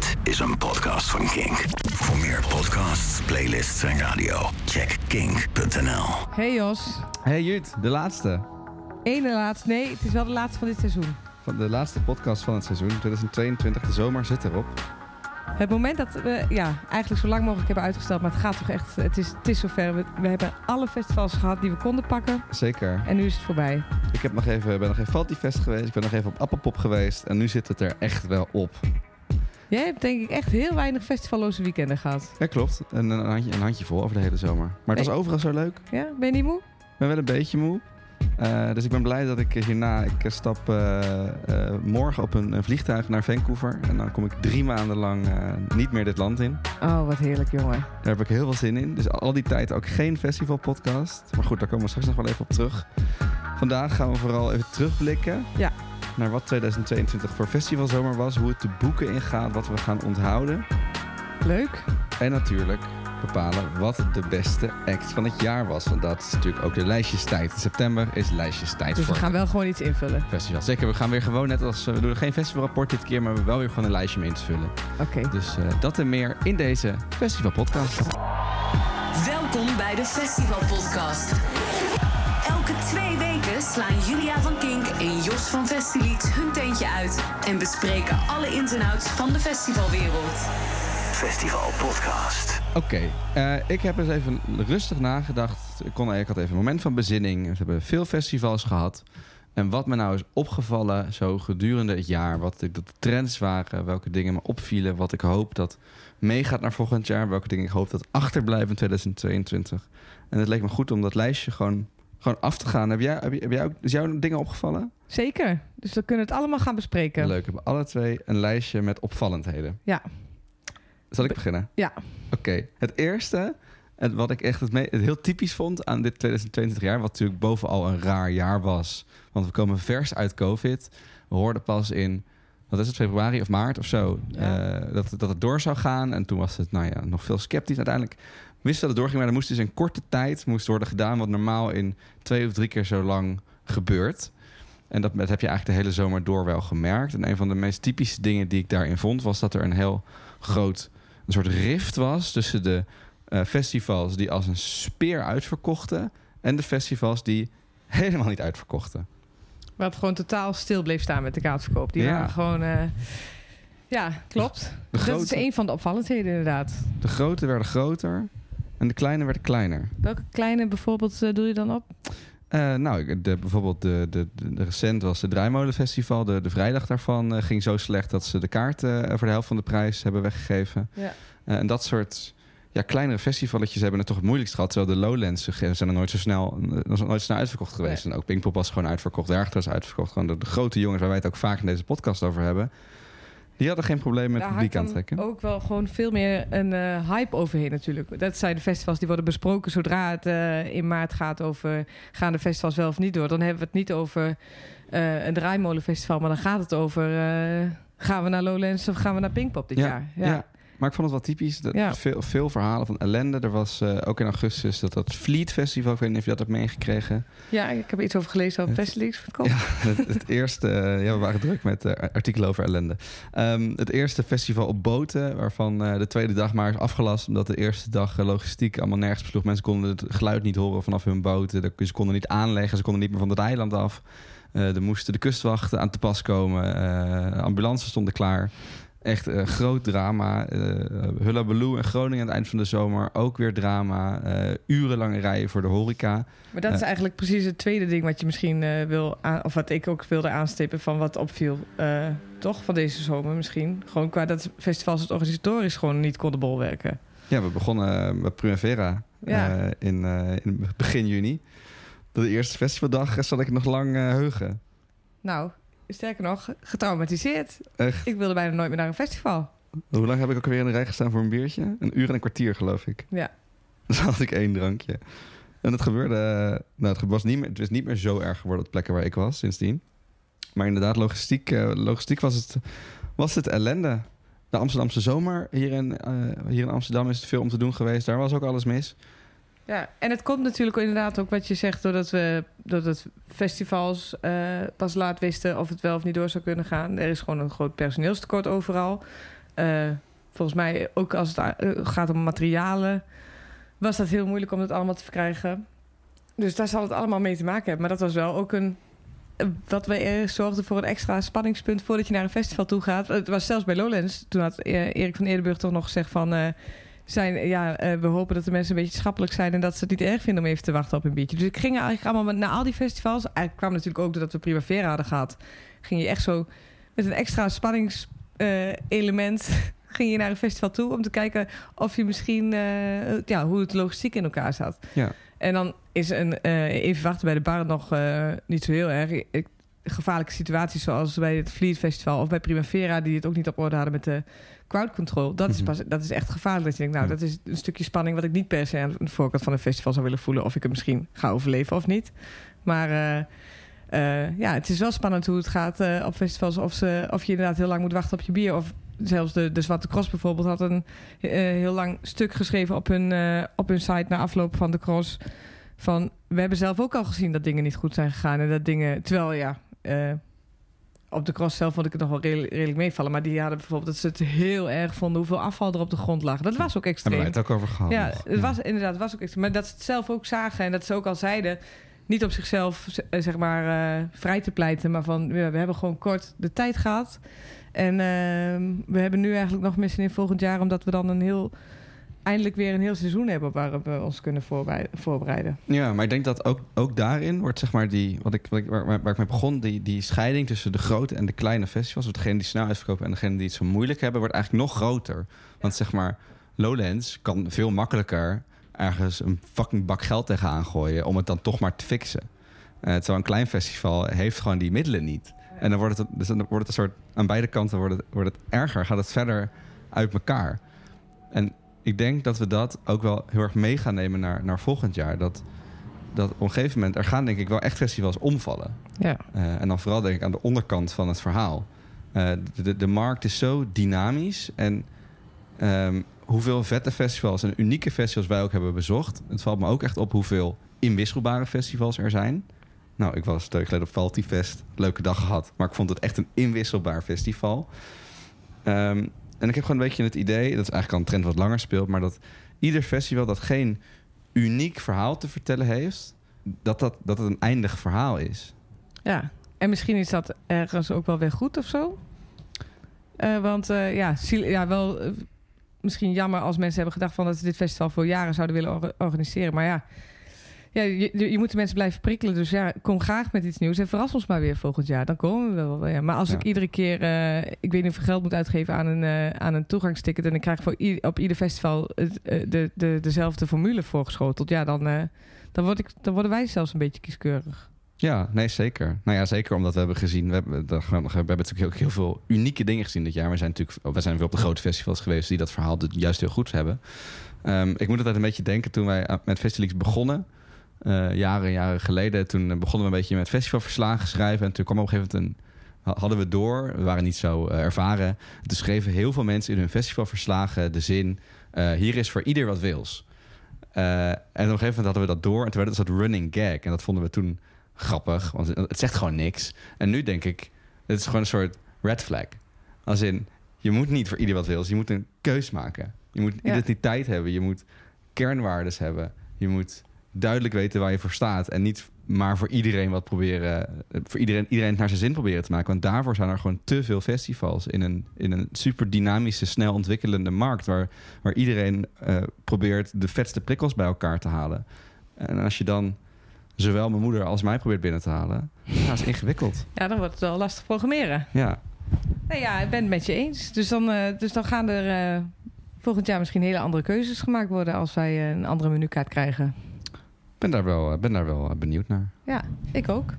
Dit is een podcast van Kink. Voor meer podcasts, playlists en radio, check kink.nl. Hey Jos, Hey Jut, de laatste. ene laatste. Nee, het is wel de laatste van dit seizoen. Van de laatste podcast van het seizoen. 2022, de zomer zit erop. Het moment dat we ja, eigenlijk zo lang mogelijk hebben uitgesteld, maar het gaat toch echt, het is, het is zover. We, we hebben alle festivals gehad die we konden pakken Zeker. en nu is het voorbij. Ik heb nog even, ben nog even Faltifest geweest. Ik ben nog even op Appelpop geweest. En nu zit het er echt wel op. Jij hebt denk ik echt heel weinig festivalloze weekenden gehad. Ja, klopt. Een, een, handje, een handje vol over de hele zomer. Maar het was overal zo leuk. Ja, ben je niet moe? Ik ben wel een beetje moe. Eh, dus ik ben blij dat ik hierna... Ik eh, stap eh, morgen op een, een vliegtuig naar Vancouver. En dan kom ik drie maanden lang niet meer dit land in. Oh, wat heerlijk jongen. Daar heb ik heel veel zin in. Dus al die tijd ook geen festivalpodcast. Maar goed, daar komen we straks nog wel even op terug. Vandaag gaan we vooral even terugblikken. Ja. Naar wat 2022 voor festivalzomer was. Hoe het de boeken ingaat. Wat we gaan onthouden. Leuk. En natuurlijk bepalen wat de beste act van het jaar was. Want dat is natuurlijk ook de lijstjestijd. In september is lijstjestijd Dus we voor gaan wel gewoon iets invullen. festival. Zeker, we gaan weer gewoon net als... eh, We doen geen festivalrapport dit keer. Maar we hebben wel weer gewoon een lijstje mee in te vullen. Oké. Dus eh, dat en meer in deze festivalpodcast. Welkom bij de Festival slaan Julia van Kink en Jos van Festilied hun tentje uit en bespreken alle ins en outs van de festivalwereld. Festival Podcast. Oké, eh, ik heb eens even rustig nagedacht. Ik, kon, ik had even een moment van bezinning. We hebben veel festivals gehad. En wat me nou is opgevallen zo gedurende het jaar. Wat de, de trends waren. Welke dingen me opvielen. Wat ik hoop dat meegaat naar volgend jaar. Welke dingen ik hoop dat achterblijven in 2022. En het leek me goed om dat lijstje gewoon, gewoon af te gaan. Heb jij, heb, jij- heb jij ook, is jou dingen opgevallen? Zeker. Dus we kunnen het allemaal gaan bespreken. Leuk, we hebben alle twee een lijstje met opvallendheden. Ja. Zal ik beginnen? Ja. Oké, het eerste, en wat ik echt het, me- het heel typisch vond aan dit 2022 jaar, wat natuurlijk bovenal een raar jaar was, want we komen vers uit COVID. We hoorden pas in, wat is het, februari of maart of zo, Ja. eh, dat, dat het door zou gaan. En toen was het, nou ja, nog veel sceptisch. Uiteindelijk wisten dat het doorging, maar er moest dus in korte tijd moest worden gedaan, wat normaal in twee of drie keer zo lang gebeurt. En dat, dat heb je eigenlijk de hele zomer door wel gemerkt. En een van de meest typische dingen die ik daarin vond, was dat er een heel groot een soort rift was tussen de eh, festivals die als een speer uitverkochten en de festivals die helemaal niet uitverkochten. Het gewoon totaal stil bleef staan met de kaartverkoop. Die Ja. waren gewoon... eh, ja, klopt. De Dat is een van de opvallendheden inderdaad. de grote werden groter en de kleine werden kleiner. Welke kleine bijvoorbeeld eh, doe je dan op? Eh, nou, de, bijvoorbeeld de, de, de, de recent was het Draaimolenfestival. De, de vrijdag daarvan eh, ging zo slecht dat ze de kaarten voor de helft van de prijs hebben weggegeven. Ja. En dat soort ja, kleinere festivaletjes hebben het toch het moeilijkst gehad. Terwijl de Lowlands zijn er nooit zo snel, nooit snel uitverkocht geweest. En ook Pinkpop was gewoon uitverkocht. Dergte was uitverkocht. Gewoon de, de grote jongens waar wij het ook vaak in deze podcast over hebben. Die hadden geen probleem met Daar publiek aantrekken. ook wel gewoon veel meer een eh, hype overheen natuurlijk. Dat zijn de festivals die worden besproken zodra het eh, in maart gaat over... gaan de festivals wel of niet door? Dan hebben we het niet over eh, een draaimolenfestival... maar dan gaat het over... gaan we naar Lowlands of gaan we naar Pinkpop dit ja, jaar? ja. Maar ik vond het wel typisch. Dat Ja. veel, veel verhalen van ellende. Er was eh, ook in augustus dat, dat Fleet Festival. Ik weet niet of je dat hebt meegekregen. Ja, ik heb er iets over gelezen over Festileaks. Ja, het, het eerste, eh, ja, we waren druk met eh, artikelen over ellende. Ehm, het eerste festival op boten, waarvan de tweede dag maar is afgelast, omdat de eerste dag logistiek allemaal nergens besloeg. Mensen konden het geluid niet horen vanaf hun boten. Ze konden niet aanleggen, ze konden niet meer van het eiland af. Er moesten de kustwachten aan te pas komen. Ambulances stonden klaar. Echt eh, groot drama. Eh Hullabaloo in Groningen aan het eind van de zomer. Ook weer drama. Eh, urenlange rijen voor de horeca. Maar dat is eigenlijk precies het tweede ding wat je misschien wil... Aan, of wat ik ook wilde aanstippen van wat opviel. toch, van deze zomer misschien. Gewoon qua dat festivals het organisatorisch gewoon niet konden bolwerken. Ja, we begonnen met Primavera Ja. in, in begin juni. De eerste festivaldag zal ik nog lang heugen. Nou, sterker nog, getraumatiseerd. Echt. Ik wilde bijna nooit meer naar een festival. Hoe lang heb ik ook alweer in de rij gestaan voor een biertje? Een uur en een kwartier, geloof ik. Ja. Dus had ik één drankje. En het gebeurde... eh, nou, het was niet meer, het is niet meer zo erg geworden op plekken waar ik was sindsdien. Maar inderdaad, logistiek, eh, logistiek was, het, was het ellende. De Amsterdamse zomer hier in, eh, hier in Amsterdam is het veel om te doen geweest. Daar was ook alles mis. Ja, en het komt natuurlijk inderdaad ook wat je zegt... doordat we doordat festivals eh, pas laat wisten of het wel of niet door zou kunnen gaan. Er is gewoon een groot personeelstekort overal. Eh, volgens mij, ook als het eh, gaat om materialen, was dat heel moeilijk om het allemaal te verkrijgen. Dus daar zal het allemaal mee te maken hebben. Maar dat was wel ook een. Wat eh, zorgden voor een extra spanningspunt voordat je naar een festival toe gaat. Het was zelfs bij Lowlands. Toen had Erik van Eerdenburg toch nog gezegd van. Zijn, ja, eh, we hopen dat de mensen een beetje schappelijk zijn en dat ze het niet erg vinden om even te wachten op een biertje. Dus ik ging eigenlijk allemaal met- naar al die festivals. Eigenlijk kwam natuurlijk ook doordat we Primavera hadden gehad. Ging je echt zo met een extra spanningselement ging je naar een festival toe om te kijken of je misschien eh, ja, hoe het logistiek in elkaar zat. Ja. En dan is een eh, even wachten bij de bar nog eh, niet zo heel erg. Ik, gevaarlijke situaties zoals bij het Fleet Festival of bij Primavera, die het ook niet op orde hadden met de crowd control. Dat, is, Mhm. pas, dat is echt gevaarlijk. Dat je denkt, nou, dat is een stukje spanning wat ik niet per se aan de voorkant van een festival zou willen voelen. Of ik het misschien ga overleven of niet. Maar eh, eh, ja, het is wel spannend hoe het gaat eh, op festivals. Of, ze, of je inderdaad heel lang moet wachten op je bier. Of zelfs de, de Zwarte Cross bijvoorbeeld had een heel lang stuk geschreven op hun, op hun site na afloop van de cross. Van we hebben zelf ook al gezien dat dingen niet goed zijn gegaan. En dat dingen. Terwijl ja. Eh, op de cross zelf vond ik het nog wel redelijk, redelijk meevallen. Maar die hadden bijvoorbeeld dat ze het heel erg vonden hoeveel afval er op de grond lag. Dat was ook Hebben extreem. wij het ook over gehad? Ja, nog? het was inderdaad het was ook extreem. Maar dat ze het zelf ook zagen en dat ze ook al zeiden... niet op zichzelf eh, zeg maar eh, vrij te pleiten... maar van ja, we hebben gewoon kort de tijd gehad. En ehm, we hebben nu eigenlijk nog missen in volgend jaar... omdat we dan een heel... eindelijk weer een heel seizoen hebben... waarop we ons kunnen voorbereiden. Ja, maar ik denk dat ook, ook daarin wordt zeg maar die, wat ik, wat ik, waar, waar ik mee begon, die, die scheiding tussen de grote en de kleine festivals, of degene die snel uitverkopen en degene die het zo moeilijk hebben, wordt eigenlijk nog groter. Want zeg maar, Lowlands kan veel makkelijker ergens een fucking bak geld tegenaan gooien om het dan toch maar te fixen. Eh terwijl een klein festival heeft gewoon die middelen niet. En dan wordt het, dus dan wordt het een soort, aan beide kanten wordt het, wordt het erger, gaat het verder uit elkaar. En ik denk dat we dat ook wel heel erg mee gaan nemen naar, naar volgend jaar. Dat, dat op een gegeven moment, er gaan denk ik wel echt festivals omvallen. Ja. Eh, en dan vooral denk ik aan de onderkant van het verhaal. Eh, de, de, markt is zo dynamisch. En ehm, hoeveel vette festivals en unieke festivals wij ook hebben bezocht. Het valt me ook echt op hoeveel inwisselbare festivals er zijn. Nou, ik was twee geleden op Faltifest. Leuke dag gehad. Maar ik vond het echt een inwisselbaar festival. Ehm, en ik heb gewoon een beetje het idee... dat is eigenlijk al een trend wat langer speelt... maar dat ieder festival dat geen uniek verhaal te vertellen heeft... dat, dat, dat het een eindig verhaal is. ja. En misschien is dat ergens ook wel weer goed of zo. Eh, want eh, ja, ja, wel eh, misschien jammer als mensen hebben gedacht van dat ze dit festival voor jaren zouden willen or- organiseren. Maar ja, ja je, je moet de mensen blijven prikkelen. Dus ja, kom graag met iets nieuws en verras ons maar weer volgend jaar. Dan komen we wel. Ja. Maar als Ja. ik iedere keer, eh, ik weet niet hoeveel geld moet uitgeven aan een, eh, aan een toegangsticket en ik krijg voor op ieder festival eh, de, de, dezelfde formule voorgeschoteld, ja, dan, dan, word ik, dan worden wij zelfs een beetje kieskeurig. Ja, nee, zeker. Nou ja, zeker omdat we hebben gezien... We hebben, we hebben natuurlijk ook heel veel unieke dingen gezien dit jaar. We zijn natuurlijk we zijn weer op de grote festivals geweest... die dat verhaal dus juist heel goed hebben. Ehm, ik moet altijd een beetje denken toen wij met Festivals begonnen... eh, jaren en jaren geleden. Toen eh, begonnen we een beetje met festivalverslagen schrijven. En toen kwam op een gegeven moment een... Hadden we door, we waren niet zo eh, ervaren. En Toen schreven heel veel mensen in hun festivalverslagen de zin... hier is voor ieder wat wils. En op een gegeven moment hadden we dat door. En toen werd het een soort running gag. En dat vonden we toen grappig, want het zegt gewoon niks. En nu denk ik, het is gewoon een soort red flag. Als in, je moet niet voor ieder wat wil. Je moet een keus maken. Je moet Ja. identiteit hebben. Je moet kernwaardes hebben. Je moet duidelijk weten waar je voor staat. En niet maar voor iedereen wat proberen... eh, voor iedereen, iedereen naar zijn zin proberen te maken. Want daarvoor zijn er gewoon te veel festivals... in een, in een super dynamische, snel ontwikkelende markt... waar, waar iedereen eh, probeert de vetste prikkels bij elkaar te halen. En als je dan zowel mijn moeder als mij probeert binnen te halen... ja, dat is ingewikkeld. Ja, dan wordt het wel lastig programmeren. Ja, Nee, ja, ik ben het met je eens. Dus dan, eh, dus dan gaan er volgend jaar misschien hele andere keuzes gemaakt worden als wij een andere menukaart krijgen. Ben daar wel, ben daar wel benieuwd naar. Ja, ik ook.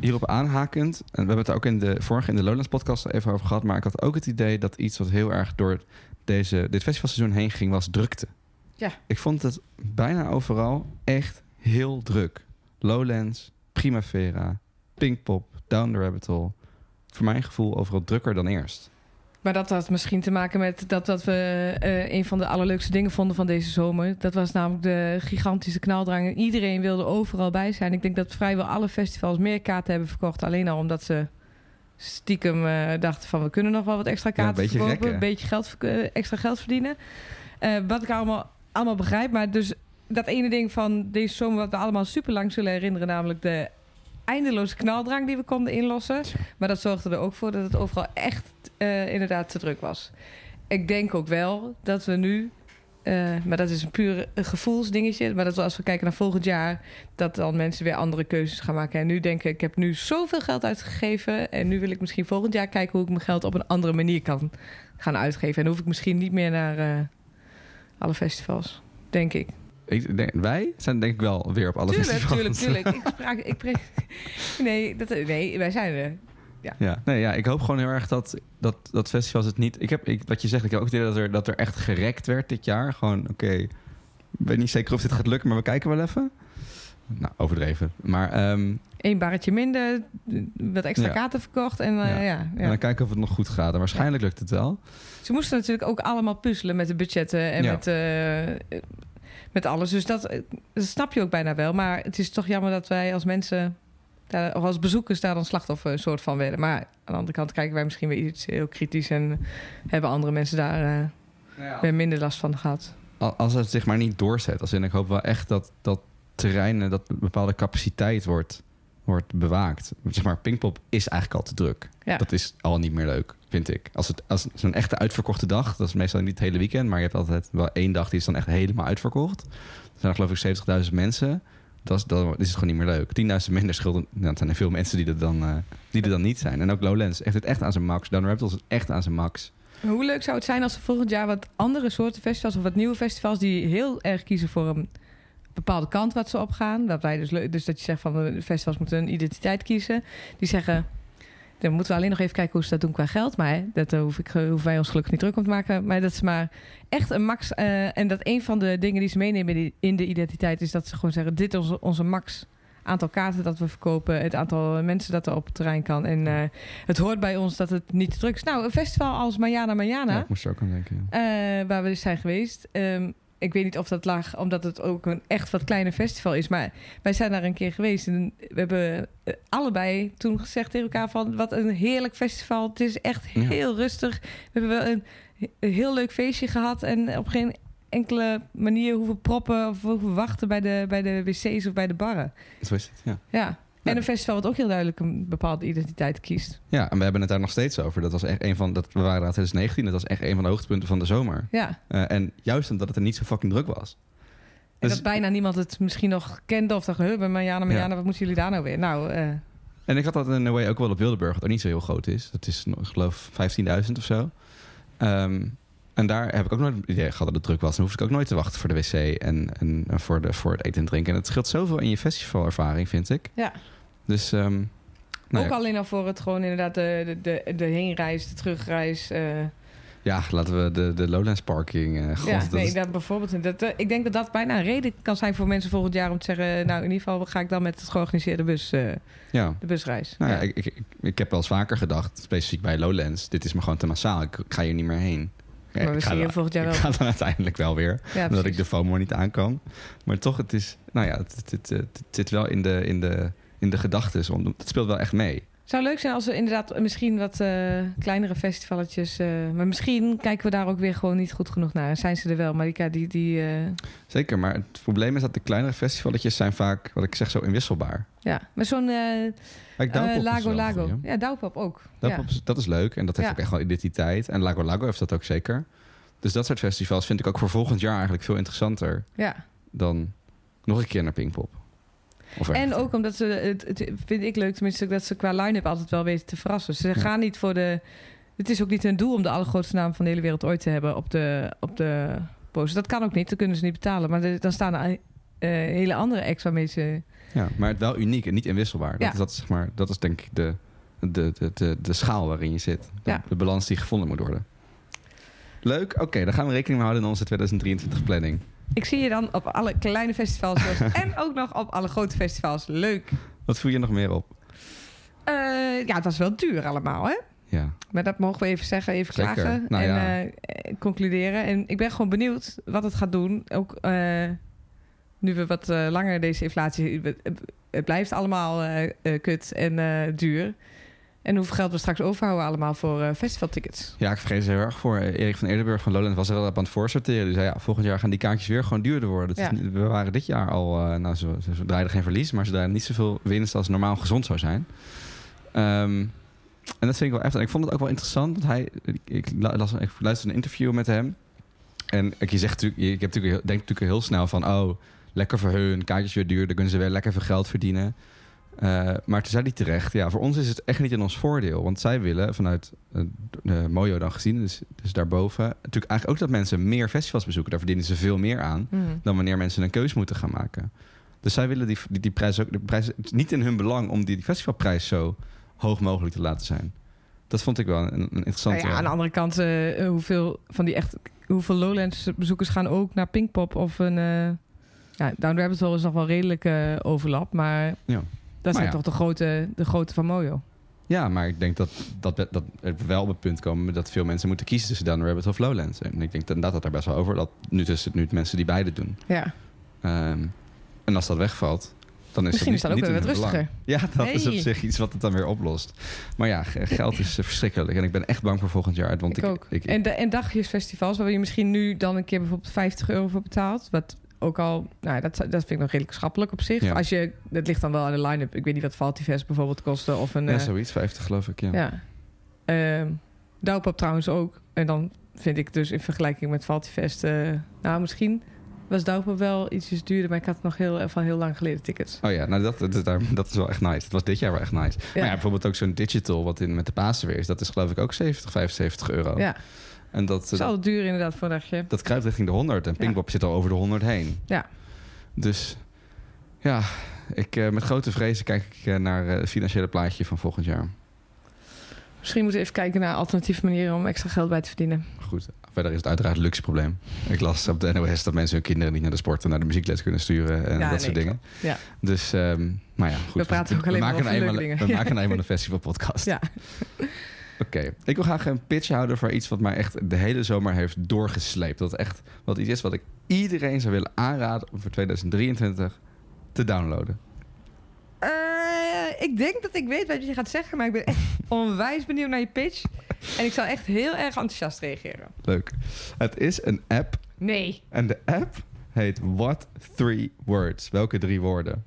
Hierop aanhakend, en we hebben het er ook in de vorige in de Lowlands podcast even over gehad, maar ik had ook het idee dat iets wat heel erg door deze, dit festivalseizoen heen ging, was drukte. Ja. Ik vond het bijna overal echt heel druk. Lowlands, Primavera, Pinkpop, Down the Rabbit Hole. Voor mijn gevoel overal drukker dan eerst. Maar dat had misschien te maken met dat, dat we eh, een van de allerleukste dingen vonden van deze zomer. Dat was namelijk de gigantische knaldrang. En iedereen wilde overal bij zijn. Ik denk dat vrijwel alle festivals meer kaarten hebben verkocht. Alleen al omdat ze stiekem eh, dachten van we kunnen nog wel wat extra Ja, een kaarten beetje verkopen, een beetje geld, eh, extra geld verdienen. Wat ik allemaal, allemaal begrijp, maar dus dat ene ding van deze zomer wat we allemaal super lang zullen herinneren, namelijk de eindeloze knaldrang die we konden inlossen. Maar dat zorgde er ook voor dat het overal echt eh, inderdaad te druk was. Ik denk ook wel dat we nu, eh, maar dat is een puur een gevoelsdingetje, maar dat we als we kijken naar volgend jaar, dat dan mensen weer andere keuzes gaan maken. En nu denken, ik heb nu zoveel geld uitgegeven en nu wil ik misschien volgend jaar kijken hoe ik mijn geld op een andere manier kan gaan uitgeven. En dan hoef ik misschien niet meer naar eh, alle festivals, denk ik. Ik denk, wij zijn denk ik wel weer op alle tuurlijk, festivals. tuurlijk, tuurlijk. Ik spraak, ik pre- nee, dat, nee, wij zijn er. Ja, nee, ja, ik hoop gewoon heel erg dat, dat, dat festivals het niet... Ik heb, ik, wat je zegt, ik heb ook het idee dat er, dat er echt gerekt werd dit jaar. Gewoon, oké, ik weet niet zeker of dit gaat lukken, maar we kijken wel even. Nou, overdreven. Maar ehm, Eén barretje minder, wat extra Ja. kaarten verkocht. En, eh, Ja. ja. Ja, en dan kijken of het nog goed gaat. En waarschijnlijk lukt het wel. Ze moesten natuurlijk ook allemaal puzzelen met de budgetten en Ja. met, eh, met alles. Dus dat, eh, dat snap je ook bijna wel. Maar het is toch jammer dat wij als mensen, daar, of als bezoekers, daar dan slachtoffer een soort van werden. Maar aan de andere kant kijken wij misschien weer iets heel kritisch en hebben andere mensen daar eh, weer minder last van gehad. Al- Als het zich maar niet doorzet. Als in, ik hoop wel echt dat, dat terreinen, dat een bepaalde capaciteit wordt, wordt bewaakt. Zeg maar, Pinkpop is eigenlijk al te druk. Ja. Dat is al niet meer leuk, vind ik. Als, het, als zo'n echte uitverkochte dag, dat is meestal niet het hele weekend, maar je hebt altijd wel één dag die is dan echt helemaal uitverkocht. Er zijn er geloof ik 70.000 mensen. Dat is, dan is het gewoon niet meer leuk. 10.000 minder schulden. Nou, zijn er veel mensen die er, dan, eh, die er dan niet zijn. En ook Lowlands heeft het echt aan zijn max. Down Reptiles is echt aan zijn max. Hoe leuk zou het zijn als er volgend jaar wat andere soorten festivals of wat nieuwe festivals die heel erg kiezen voor een bepaalde kant wat ze opgaan. Dat wij dus, dus dat je zegt van de festivals moeten een identiteit kiezen. Die zeggen, dan moeten we alleen nog even kijken hoe ze dat doen qua geld. Maar dat eh, hoef ik, eh, hoeven wij ons gelukkig niet druk om te maken. Maar dat is maar echt een max. eh, en dat een van de dingen die ze meenemen in de- identiteit is dat ze gewoon zeggen: dit is onze, onze max. Aantal kaarten dat we verkopen, het aantal mensen dat er op het terrein kan. En het hoort bij ons dat het niet te druk is. Nou, een festival als Mayana Mayana, Ja, ik moest er ook aan denken. ja. waar we dus zijn geweest. Ehm, ik weet niet of dat lag omdat het ook een echt wat kleiner festival is. Maar wij zijn daar een keer geweest. En we hebben eh, allebei toen gezegd tegen elkaar van... wat een heerlijk festival. Het is echt Ja. heel rustig. We hebben wel een, een heel leuk feestje gehad. En op geen enkele manier hoeven proppen... of hoeven wachten bij de, bij de wc's of bij de barren. Zo is het, ja. Ja. En een festival wat ook heel duidelijk een bepaalde identiteit kiest. Ja, en we hebben het daar nog steeds over. Dat was echt een van, dat, we waren in 2019, dat was echt een van de hoogtepunten van de zomer. Ja. Eh, en juist omdat het er niet zo fucking druk was. En Dus- dat bijna niemand het misschien nog kende of dacht... Huh, bij Mariana, Mariana, Ja. wat moeten jullie daar nou weer? Nou, eh, En ik had dat in way ook wel op Wildeburg, wat ook niet zo heel groot is. Dat is, ik geloof, 15.000 of zo. Ehm, en daar heb ik ook nooit het idee gehad dat het druk was. Dan hoef ik ook nooit te wachten voor de wc en, en, en voor, de, voor het eten en drinken. En het scheelt zoveel in je festivalervaring, vind ik. Ja. Dus, ehm, nou ook ja, alleen al voor het gewoon inderdaad de, de, de, de heenreis, de terugreis. eh, ja, laten we de, de Lowlands parking... god, ja, dat nee, is- dat bijvoorbeeld. Dat, eh, ik denk dat dat bijna een reden kan zijn voor mensen volgend jaar om te zeggen... nou, in ieder geval ga ik dan met het georganiseerde bus, ja. de busreis. Nou ja, Ja. Ik, ik, ik, heb wel eens vaker gedacht, specifiek bij Lowlands... dit is me gewoon te massaal, ik ga hier niet meer heen. Ja, maar we ik zien je dan- volgend jaar Ik wel. ga dan uiteindelijk wel weer. Ja, omdat ik de FOMO niet aan kan. Maar toch, het is... Nou ja, het, het, het, het zit wel in de, in de, in de gedachtes. om- Het speelt wel echt mee. Zou leuk zijn als er inderdaad misschien wat eh, kleinere festivaletjes... eh, maar misschien kijken we daar ook weer gewoon niet goed genoeg naar. En zijn ze er wel, maar die... die, die eh, Zeker, maar het probleem is dat de kleinere festivaletjes zijn vaak, wat ik zeg, zo inwisselbaar. ja, maar zo'n Lago Lago. ja. Douwpop ook. Douwpop ja. dat is leuk en dat heeft Ja. ook echt wel identiteit. En Lago Lago heeft dat ook zeker. Dus dat soort festivals vind ik ook voor volgend jaar eigenlijk veel interessanter ja. dan nog een keer naar Pinkpop. Of En ook omdat ze, het, het vind ik leuk tenminste, dat ze qua line-up altijd wel weten te verrassen. Ze gaan niet voor de... Het is ook niet hun doel om de allergrootste naam van de hele wereld ooit te hebben op de, op de poster. Dat kan ook niet, dat kunnen ze niet betalen. Maar dan staan er eh, hele andere acts waarmee ze... Ja, maar het wel uniek en niet inwisselbaar. Dat, Ja. is, dat, is, zeg maar, dat is denk ik de, de, de, de, de schaal waarin je zit. De, Ja. de balans die gevonden moet worden. Leuk, oké, daar gaan we rekening mee houden in onze 2023 planning. Ik zie je dan op alle kleine festivals en ook nog op alle grote festivals. Leuk. Wat voel je nog meer op? Eh, ja, het was wel duur allemaal, hè? Ja, Maar dat mogen we even zeggen, even Zeker. klagen Nou en ja. eh, concluderen. En ik ben gewoon benieuwd wat het gaat doen. Ook eh, nu we wat langer deze inflatie... Het, blijft allemaal kut en duur. En hoeveel geld we straks overhouden allemaal voor eh, festivaltickets. Ja, ik vrees er heel erg voor. Erik van Eerdenburg van Lowland was er wel op aan het voorsorteren. Die zei, ja, volgend jaar gaan die kaartjes weer gewoon duurder worden. Is we waren dit jaar al, eh, nou, ze, draaiden geen verlies, maar ze draaiden niet zoveel winst als normaal gezond zou zijn. Ehm, en dat vind ik wel echt. En ik vond het ook wel interessant, want hij, ik, ik, las, ik luisterde een interview met hem. En ik, je zegt je, ik heb natuurlijk, denk natuurlijk heel snel van, oh, lekker voor hun, kaartjes weer duur, dan kunnen ze weer lekker veel geld verdienen. Eh, maar toen zei hij terecht, ja, voor ons is het echt niet in ons voordeel. Want zij willen vanuit eh, de Mojo dan gezien, dus, dus daarboven, natuurlijk eigenlijk ook dat mensen meer festivals bezoeken. Daar verdienen ze veel meer aan Mhm. dan wanneer mensen een keus moeten gaan maken. Dus zij willen die, die, die prijs ook, de prijs, het is niet in hun belang om die, die festivalprijs zo hoog mogelijk te laten zijn. Dat vond ik wel een, een interessante. Nou ja, aan de andere kant, eh, hoeveel van die echt, hoeveel Lowlands bezoekers gaan ook naar Pinkpop of een. eh ja, Down Rabbit Hole is nog wel redelijk eh, overlap, maar Ja. Dat zijn ja. toch de grote, de grote van Mojo. Ja, maar ik denk dat, dat, dat er wel op het punt komen dat veel mensen moeten kiezen tussen Down the Rabbit of Lowlands. En ik denk inderdaad dat er best wel over dat nu tussen nu mensen die beide doen. Ja, Ehm, en als dat wegvalt, dan is Misschien is dat dat niet, ook niet weer wat rustiger. Ja, dat is op zich iets wat het dan weer oplost. Maar ja, ge- geld is eh, verschrikkelijk. En ik ben echt bang voor volgend jaar. Want ik, ik, ook. ik- en, de, en dagjesfestivals, waar je misschien nu dan een keer bijvoorbeeld 50 euro voor betaalt. Wat ook al, nou, dat, dat vind ik nog redelijk schappelijk op zich. Ja. Als je, dat ligt dan wel aan de line-up. Ik weet niet wat Valtivest bijvoorbeeld kostte. Of een, ja, eh, zoiets, 50 geloof ik. Ja. Ja. Ehm trouwens ook. En dan vind ik dus in vergelijking met Valtivest... eh, nou, misschien was Douwpop wel ietsjes duurder... maar ik had nog heel, van heel lang geleden tickets. Oh ja, nou dat, dat, dat, dat is wel echt nice. Het was dit jaar wel echt nice. Maar ja, bijvoorbeeld ook zo'n digital, wat in, met de Pasen weer is. Dat is geloof ik ook 70, 75 euro. Ja, En dat, het is duur inderdaad voor een dagje. dat kruipt richting de 100. En Ja. Pinkpop zit al over de 100 heen. Ja. Dus ja, ik, eh, met grote vrezen kijk ik eh, naar eh, het financiële plaatje van volgend jaar. Misschien moeten we even kijken naar alternatieve manieren... om extra geld bij te verdienen. Goed, verder is het uiteraard een luxe probleem. Ik las op de NOS dat mensen hun kinderen niet naar de sport en naar de muziekles kunnen sturen en Ja, dat soort nee, dingen. Ja. Dus, ehm maar ja, goed. We praten ook alleen maar maken over nou leuke dingen. We Ja. maken nou eenmaal een festivalpodcast. Ja. Oké, ik wil graag een pitch houden voor iets wat mij echt de hele zomer heeft doorgesleept. Dat echt wat iets is wat ik iedereen zou willen aanraden om voor 2023 te downloaden. Eh, ik denk dat ik weet wat je gaat zeggen... maar ik ben echt onwijs benieuwd naar je pitch. En ik zal echt heel erg enthousiast reageren. Leuk. Het is een app Nee. en de app heet What Three Words. Welke drie woorden?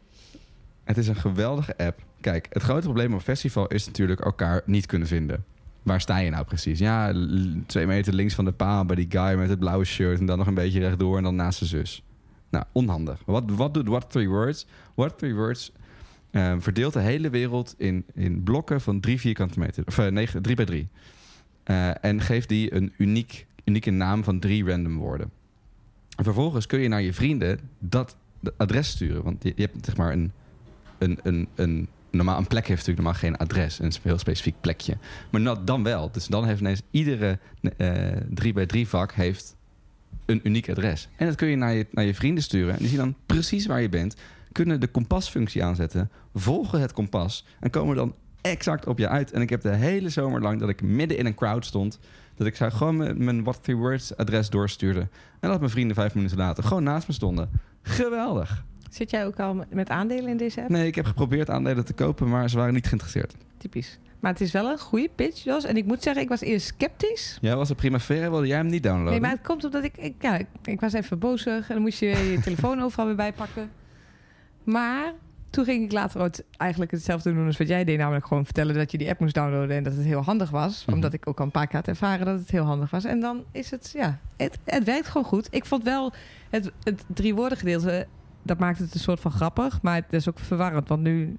Het is een geweldige app. Kijk, het grote probleem op een festival is natuurlijk elkaar niet kunnen vinden. Waar sta je nou precies? Ja, twee meter links van de paal bij die guy met het blauwe shirt... en dan nog een beetje rechtdoor en dan naast zijn zus. Nou, onhandig. Wat, wat doet What Three Words? What Three Words eh, verdeelt de hele wereld in, in blokken van drie vierkante meter. Of eh, negen, drie bij drie. Eh, en geeft die een uniek, unieke naam van drie random woorden. En vervolgens kun je naar je vrienden dat adres sturen. Want je, je hebt zeg maar een, een, een, een, normaal, een plek heeft natuurlijk normaal geen adres. Een heel specifiek plekje. Maar dan wel. Dus dan heeft ineens iedere eh 3 bij 3 vak heeft een uniek adres. En dat kun je naar je, naar je vrienden sturen. En die zien dan precies waar je bent. Kunnen de kompasfunctie aanzetten. Volgen het kompas. En komen dan exact op je uit. En ik heb de hele zomer lang dat ik midden in een crowd stond. Dat ik zou gewoon mijn, mijn What Three Words adres doorstuurde. En dat mijn vrienden vijf minuten later gewoon naast me stonden. Geweldig. Zit jij ook al met aandelen in deze app? Nee, ik heb geprobeerd aandelen te kopen, maar ze waren niet geïnteresseerd. Typisch. Maar het is wel een goede pitch, Jos. En ik moet zeggen, ik was eerst sceptisch. Jij was op Primavera, wilde jij hem niet downloaden? Nee, maar het komt omdat ik... ik ja, ik, ik was even bozig. En dan moest je je telefoon overal weer bijpakken. Maar toen ging ik later ook eigenlijk hetzelfde doen als wat jij deed. Namelijk gewoon vertellen dat je die app moest downloaden. En dat het heel handig was. Mhm. Omdat ik ook al een paar keer had ervaren dat het heel handig was. En dan is het, ja... Het, het werkt gewoon goed. Ik vond wel het, het drie woorden gedeelte... Dat maakt het een soort van grappig. Maar het is ook verwarrend. Want nu...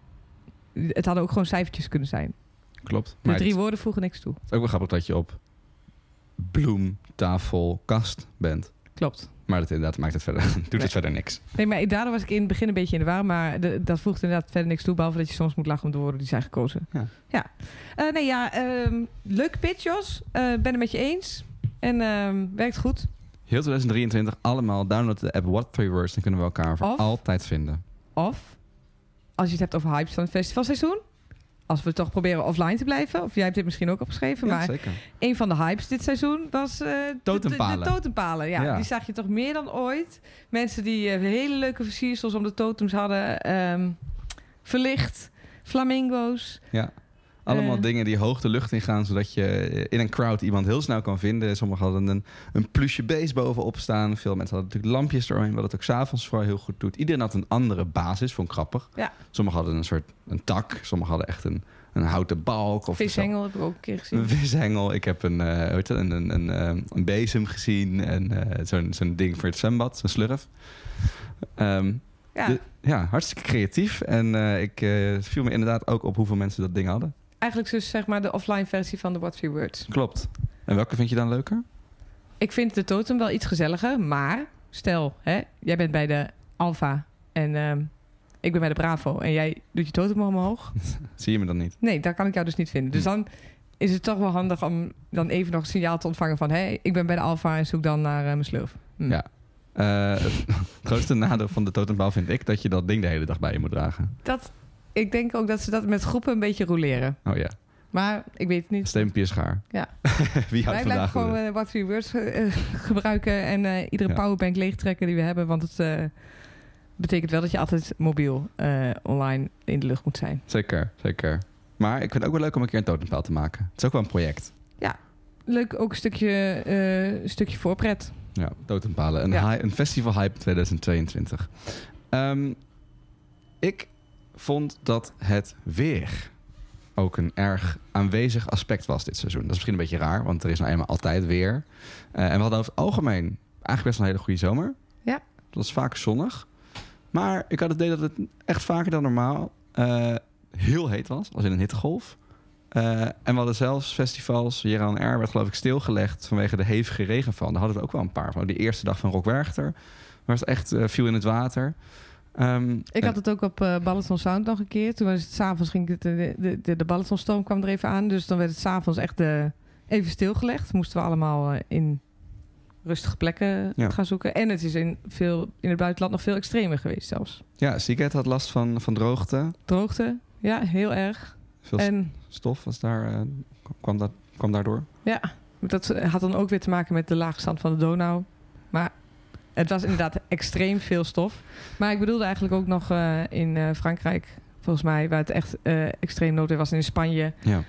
Het hadden ook gewoon cijfertjes kunnen zijn. Klopt. De Maar drie het woorden voegen niks toe. is ook wel grappig dat je op bloem, tafel, kast bent. Klopt. Maar dat inderdaad maakt het verder, doet Nee. het verder niks. Nee, maar daardoor was ik in het begin een beetje in de war. Maar de, dat voegt inderdaad verder niks toe. Behalve dat je soms moet lachen om de woorden die zijn gekozen. Ja. ja. Eh, nee, ja. ehm leuk pitch, Jos. Eh, ben het met je eens. En ehm, werkt goed. Heel 2023, allemaal download de app What Three Words. Dan kunnen we elkaar voor Of- altijd vinden. Of, als je het hebt over hypes van het festivalseizoen. Als we toch proberen offline te blijven. Of jij hebt dit misschien ook opgeschreven. Ja, maar zeker. een van de hypes dit seizoen was... eh, de- Totempalen. De, de totempalen, ja. Ja. Die zag je toch meer dan ooit. Mensen die eh, hele leuke versiersels om de totems hadden. ehm, verlicht. Flamingo's. Ja. Allemaal dingen die hoog de lucht in gaan, zodat je in een crowd iemand heel snel kan vinden. Sommigen hadden een, een plusje beest bovenop staan. Veel mensen hadden natuurlijk lampjes eromheen, wat het ook s'avonds vooral heel goed doet. Iedereen had een andere basis, vond ik grappig. Ja. Sommigen hadden een soort een tak, sommigen hadden echt een, een houten balk. Of zo. Vishengel heb ik ook een keer gezien. Een vishengel. Ik heb een, hoe heet dat? een, een, een, eh, een bezem gezien. En eh, zo'n zo'n ding voor het zwembad, zo'n slurf. Ehm, Ja, de- ja, hartstikke creatief. En eh, ik viel me inderdaad ook op hoeveel mensen dat ding hadden. Eigenlijk dus zeg maar de offline versie van de What Three Words. Klopt. En welke vind je dan leuker? Ik vind de totem wel iets gezelliger, maar stel, hè, jij bent bij de Alpha en ehm, ik ben bij de Bravo en jij doet je totem omhoog. Zie je me dan niet? Nee, daar kan ik jou dus niet vinden. Dus Hm. dan is het toch wel handig om dan even nog een signaal te ontvangen van... hé, ik ben bij de Alpha en zoek dan naar eh, mijn slurf. Hm. Ja. Eh, het grootste nadeel van de totempaal vind ik dat je dat ding de hele dag bij je moet dragen. Dat, ik denk ook dat ze dat met groepen een beetje roleren. Oh ja, Maar ik weet het niet. steenpapier schaar. Ja. Wie Wij blijven gewoon eh, What Three Words eh, eh, gebruiken... en iedere Ja. powerbank leegtrekken die we hebben. Want het betekent wel dat je altijd mobiel online in de lucht moet zijn. Zeker, zeker. Maar ik vind het ook wel leuk om een keer een totempaal te maken. Het is ook wel een project. Leuk, ook een stukje, een stukje voorpret. Ja, totempalen. Een, Ja. een festival hype 2022. Ehm, ik vond dat het weer ook een erg aanwezig aspect was dit seizoen. Dat is misschien een beetje raar, want er is nou eenmaal altijd weer. Eh, en we hadden over het algemeen eigenlijk best een hele goede zomer. Ja. Het was vaak zonnig. Maar ik had het idee dat het echt vaker dan normaal eh, heel heet was, als in een hittegolf. Eh, en we hadden zelfs festivals. Jeroen Air werd geloof ik stilgelegd vanwege de hevige regenval. Daar hadden we ook wel een paar van. Die eerste dag van Rock Werchter was het echt viel in het water. Ehm, Ik had het ook op eh Balaton Sound nog een keer. Toen was het s'avonds ging het, de, de, de, kwam er even aan. Dus dan werd het s'avonds echt eh, even stilgelegd. Moesten we allemaal eh, in rustige plekken Ja. gaan zoeken. En het is in, veel, in het buitenland nog veel extremer geweest zelfs. Ja, Seagate had last van, van droogte. Droogte, ja, heel erg. Veel En stof was daar, eh, kwam, dat, kwam daardoor. ja, dat had dan ook weer te maken met de laagstand van de Donau. Maar het was inderdaad extreem veel stof. Maar ik bedoelde eigenlijk ook nog eh, in eh, Frankrijk, volgens mij, waar het echt eh, extreem noodweer was. En in Spanje, Ja.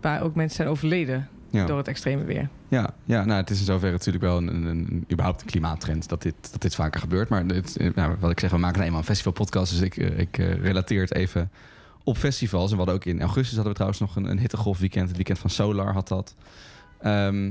waar ook mensen zijn overleden Ja. door het extreme weer. Ja, ja nou, het is in zoverre natuurlijk wel een, een, een- überhaupt een klimaattrend dat dit, dat dit vaker gebeurt. Maar dit, nou, wat ik zeg, we maken nou eenmaal een festivalpodcast, dus ik, ik relateer het even op festivals. En we hadden ook in augustus hadden we trouwens nog een, een hittegolfweekend. Het weekend van Solar had dat. Ehm,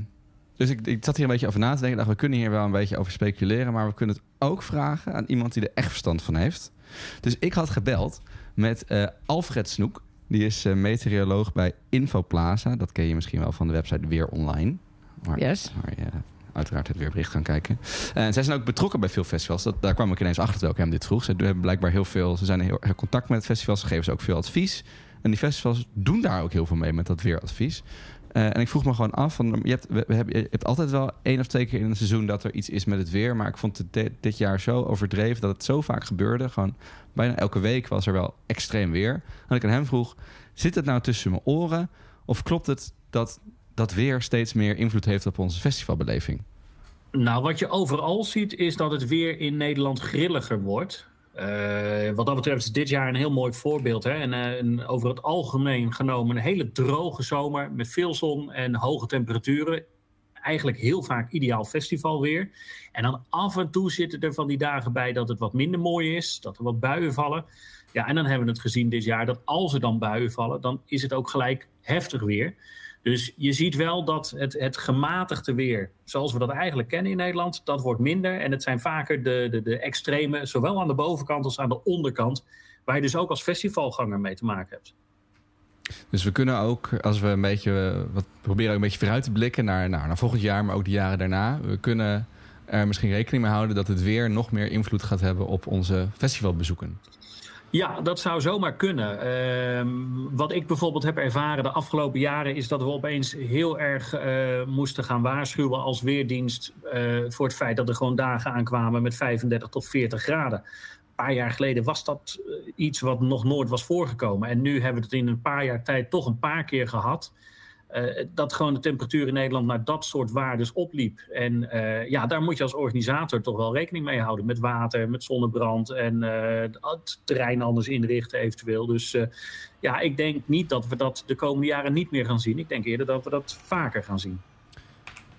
dus ik, ik zat hier een beetje over na te denken. Dacht, we kunnen hier wel een beetje over speculeren. Maar we kunnen het ook vragen aan iemand die er echt verstand van heeft. Dus ik had gebeld met eh, Alfred Snoek. Die is eh, meteoroloog bij Infoplaza. Dat ken je misschien wel van de website Weer Online. Waar, Yes. waar je uiteraard het weerbericht kan kijken. En zij zijn ook betrokken bij veel festivals. Dat, daar kwam ik ineens achter terwijl ik hem dit vroeg. Ze hebben blijkbaar heel veel. Ze zijn in heel erg contact met festivals. Ze geven ze ook veel advies. En die festivals doen daar ook heel veel mee met dat weeradvies. Eh, en ik vroeg me gewoon af: van, je, hebt, we, hebben, altijd wel één of twee keer in een seizoen dat er iets is met het weer. Maar ik vond dit, dit jaar zo overdreven dat het zo vaak gebeurde. Gewoon bijna elke week was er wel extreem weer. En ik aan hem vroeg: zit het nou tussen mijn oren? Of klopt het dat dat weer steeds meer invloed heeft op onze festivalbeleving? Nou, wat je overal ziet is dat het weer in Nederland grilliger wordt. Eh, wat dat betreft is dit jaar een heel mooi voorbeeld. Hè? En, eh, over het algemeen genomen een hele droge zomer met veel zon en hoge temperaturen. Eigenlijk heel vaak ideaal festivalweer. En dan af en toe zitten er van die dagen bij dat het wat minder mooi is, dat er wat buien vallen. Ja, en dan hebben we het gezien dit jaar dat als er dan buien vallen, dan is het ook gelijk heftig weer. Dus je ziet wel dat het, het gematigde weer, zoals we dat eigenlijk kennen in Nederland, dat wordt minder. En het zijn vaker de, de, de extreme, zowel aan de bovenkant als aan de onderkant, waar je dus ook als festivalganger mee te maken hebt. Dus we kunnen ook, als we een beetje, wat proberen een beetje vooruit te blikken naar, naar volgend jaar, maar ook de jaren daarna. We kunnen er misschien rekening mee houden dat het weer nog meer invloed gaat hebben op onze festivalbezoeken. Ja, dat zou zomaar kunnen. Ehm, wat ik bijvoorbeeld heb ervaren de afgelopen jaren is dat we opeens heel erg eh, moesten gaan waarschuwen als weerdienst eh, voor het feit dat er gewoon dagen aankwamen met 35 tot 40 graden. Een paar jaar geleden was dat eh, iets wat nog nooit was voorgekomen. En nu hebben we het in een paar jaar tijd toch een paar keer gehad. Dat gewoon de temperatuur in Nederland naar dat soort waardes opliep. En ja, daar moet je als organisator toch wel rekening mee houden. Met water, met zonnebrand en het terrein anders inrichten eventueel. Dus ja, ik denk niet dat we dat de komende jaren niet meer gaan zien. Ik denk eerder dat we dat vaker gaan zien.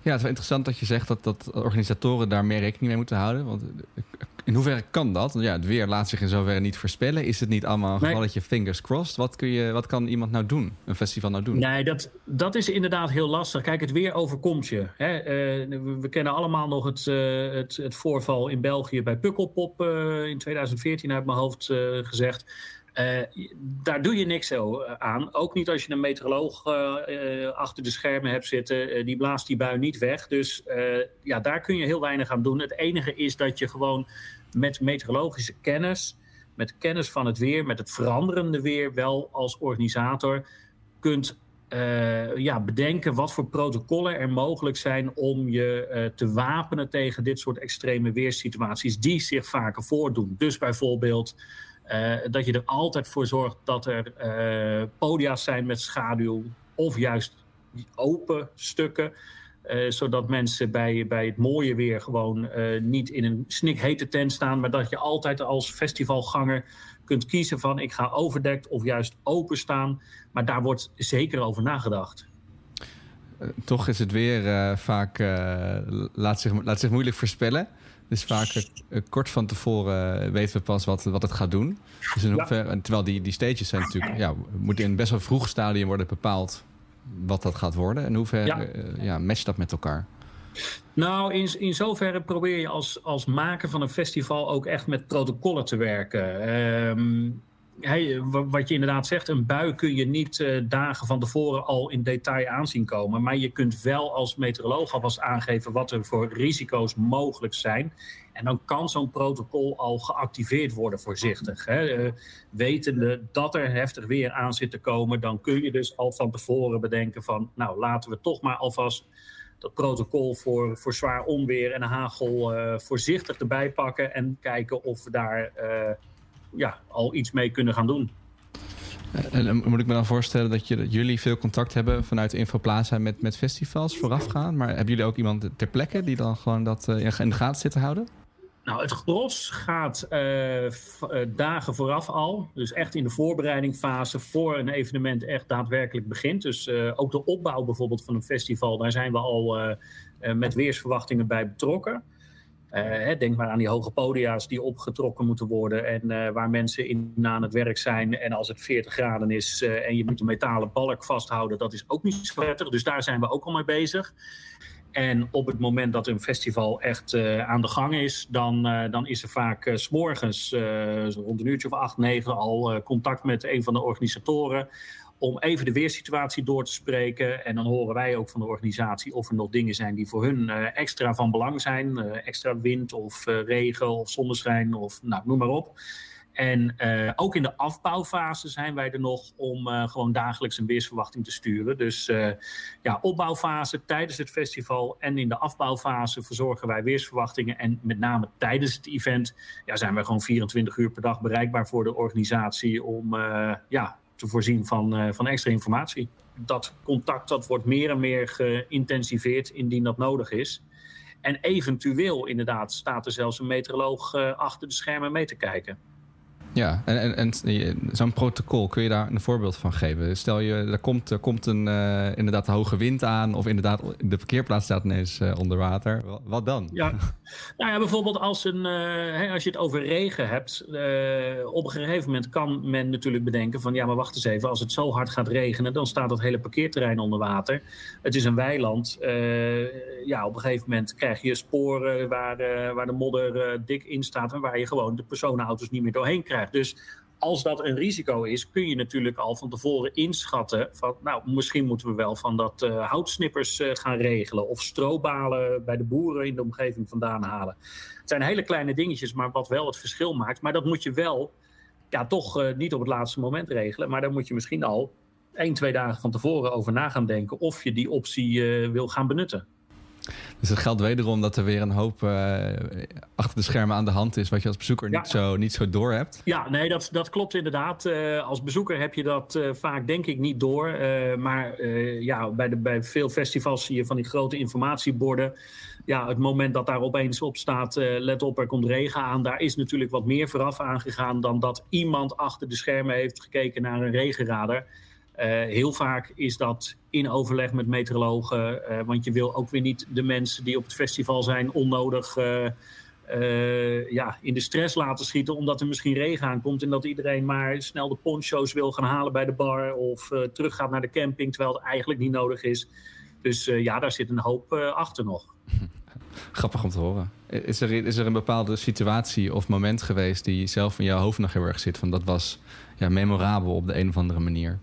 Ja, het is wel interessant dat je zegt dat, dat organisatoren daar meer rekening mee moeten houden. Want in hoeverre kan dat? Ja, het weer laat zich in zoverre niet voorspellen. Is het niet allemaal een nee. gevalletje fingers crossed? Wat, kun je, wat kan iemand nou doen, een festival nou doen? Nee, dat, dat is inderdaad heel lastig. Kijk, het weer overkomt je. Hè? Uh, we kennen allemaal nog het, uh, het, het, voorval in België bij Pukkelpop uh, in 2014 uit mijn hoofd gezegd. Uh, daar doe je niks zo aan. Ook niet als je een meteoroloog uh, achter de schermen hebt zitten. die blaast die bui niet weg. Dus ja, daar kun je heel weinig aan doen. Het enige is dat je gewoon met meteorologische kennis, met kennis van het weer, met het veranderende weer, wel als organisator kunt ja, bedenken wat voor protocollen er mogelijk zijn om je te wapenen tegen dit soort extreme weersituaties die zich vaker voordoen. Dus bijvoorbeeld dat je er altijd voor zorgt dat er uh, podia's zijn met schaduw of juist open stukken. Uh, zodat mensen bij, bij het mooie weer gewoon niet in een snikhete tent staan. Maar dat je altijd als festivalganger kunt kiezen van ik ga overdekt of juist open staan. Maar daar wordt zeker over nagedacht. toch is het weer vaak, laat, zich, laat zich moeilijk voorspellen. Dus vaak uh, kort van tevoren weten we pas wat, wat het gaat doen. Dus in hoeverre, terwijl die, die stages zijn natuurlijk, ja, moet in best wel vroeg stadium worden bepaald wat dat gaat worden. En hoe ver ja. Uh, ja, matcht dat met elkaar? Nou, in, in zoverre probeer je als, als maker van een festival ook echt met protocollen te werken. Um, Wat je inderdaad zegt, een bui kun je niet uh, dagen van tevoren al in detail aanzien komen. Maar je kunt wel als meteoroloog alvast aangeven wat er voor risico's mogelijk zijn. En dan kan zo'n protocol al geactiveerd worden voorzichtig. Hè. Uh, wetende dat er heftig weer aan zit te komen, dan kun je dus al van tevoren bedenken van, nou laten we toch maar alvast dat protocol voor, voor zwaar onweer en hagel uh, voorzichtig erbij pakken en kijken of we daar ja, al iets mee kunnen gaan doen. En, moet ik me dan voorstellen dat, je, dat jullie veel contact hebben vanuit Infoplaza met, met festivals voorafgaan. Maar hebben jullie ook iemand ter plekke die dan gewoon dat uh, in de gaten zit te houden? Nou, het gros gaat uh, dagen vooraf al. Dus echt in de voorbereidingfase voor een evenement echt daadwerkelijk begint. Dus ook de opbouw bijvoorbeeld van een festival, daar zijn we al met weersverwachtingen bij betrokken. Uh, denk maar aan die hoge podia's die opgetrokken moeten worden en uh, waar mensen in aan het werk zijn. En als het 40 graden is uh, en je moet een metalen balk vasthouden, dat is ook niet zo prettig. Dus daar zijn we ook al mee bezig. En op het moment dat een festival echt aan de gang is, dan, dan is er vaak s s'morgens rond een uurtje of acht, negen al contact met een van de organisatoren om even de weersituatie door te spreken. En dan horen wij ook van de organisatie of er nog dingen zijn die voor hun uh, extra van belang zijn. Uh, extra wind of uh, regen of zonneschijn of nou, noem maar op. En ook in de afbouwfase zijn wij er nog om gewoon dagelijks een weersverwachting te sturen. Dus ja, opbouwfase tijdens het festival en in de afbouwfase verzorgen wij weersverwachtingen. En met name tijdens het event ja, zijn wij gewoon 24 uur per dag bereikbaar voor de organisatie om ja, te voorzien van, uh, van extra informatie. Dat contact dat wordt meer en meer geïntensiveerd indien dat nodig is. En eventueel inderdaad staat er zelfs een meteoroloog uh, achter de schermen mee te kijken. Ja, en, en, zo'n protocol, kun je daar een voorbeeld van geven? Stel je, er komt, er komt een uh, inderdaad hoge wind aan... of inderdaad de parkeerplaats staat ineens uh, onder water. Wat dan? Ja, nou ja, bijvoorbeeld als, een, uh, als je het over regen hebt... op een gegeven moment kan men natuurlijk bedenken van... ja, maar wacht eens even, als het zo hard gaat regenen... dan staat dat hele parkeerterrein onder water. Het is een weiland. ja, op een gegeven moment krijg je sporen waar, waar de modder dik in staat... en waar je gewoon de personenauto's niet meer doorheen krijgt. Dus als dat een risico is, kun je natuurlijk al van tevoren inschatten van, nou, misschien moeten we wel van dat uh, houtsnippers uh, gaan regelen of strobalen bij de boeren in de omgeving vandaan halen. Het zijn hele kleine dingetjes, maar wat wel het verschil maakt. Maar dat moet je wel, ja, toch uh, niet op het laatste moment regelen, maar daar moet je misschien al één, twee dagen van tevoren over na gaan denken of je die optie wil gaan benutten. Dus het geldt wederom dat er weer een hoop uh, achter de schermen aan de hand is, wat je als bezoeker niet, zo, niet zo door hebt. Ja, nee, dat, dat klopt inderdaad. Uh, als bezoeker heb je dat uh, vaak denk ik niet door. maar ja, bij, de, bij veel festivals zie je van die grote informatieborden. Ja, het moment dat daar opeens op staat, let op, er komt regen aan. Daar is natuurlijk wat meer vooraf aangegaan dan dat iemand achter de schermen heeft gekeken naar een regenradar. Uh, heel vaak is dat in overleg met meteorologen, uh, want je wil ook weer niet de mensen die op het festival zijn onnodig uh, ja, in de stress laten schieten, omdat er misschien regen aankomt en dat iedereen maar snel de poncho's wil gaan halen bij de bar of terug gaat naar de camping, terwijl het eigenlijk niet nodig is. Dus ja, daar zit een hoop achter nog. Grappig om te horen. Is er, is er een bepaalde situatie of moment geweest die zelf in jouw hoofd nog heel erg zit? Van dat was ja, memorabel op de een of andere manier?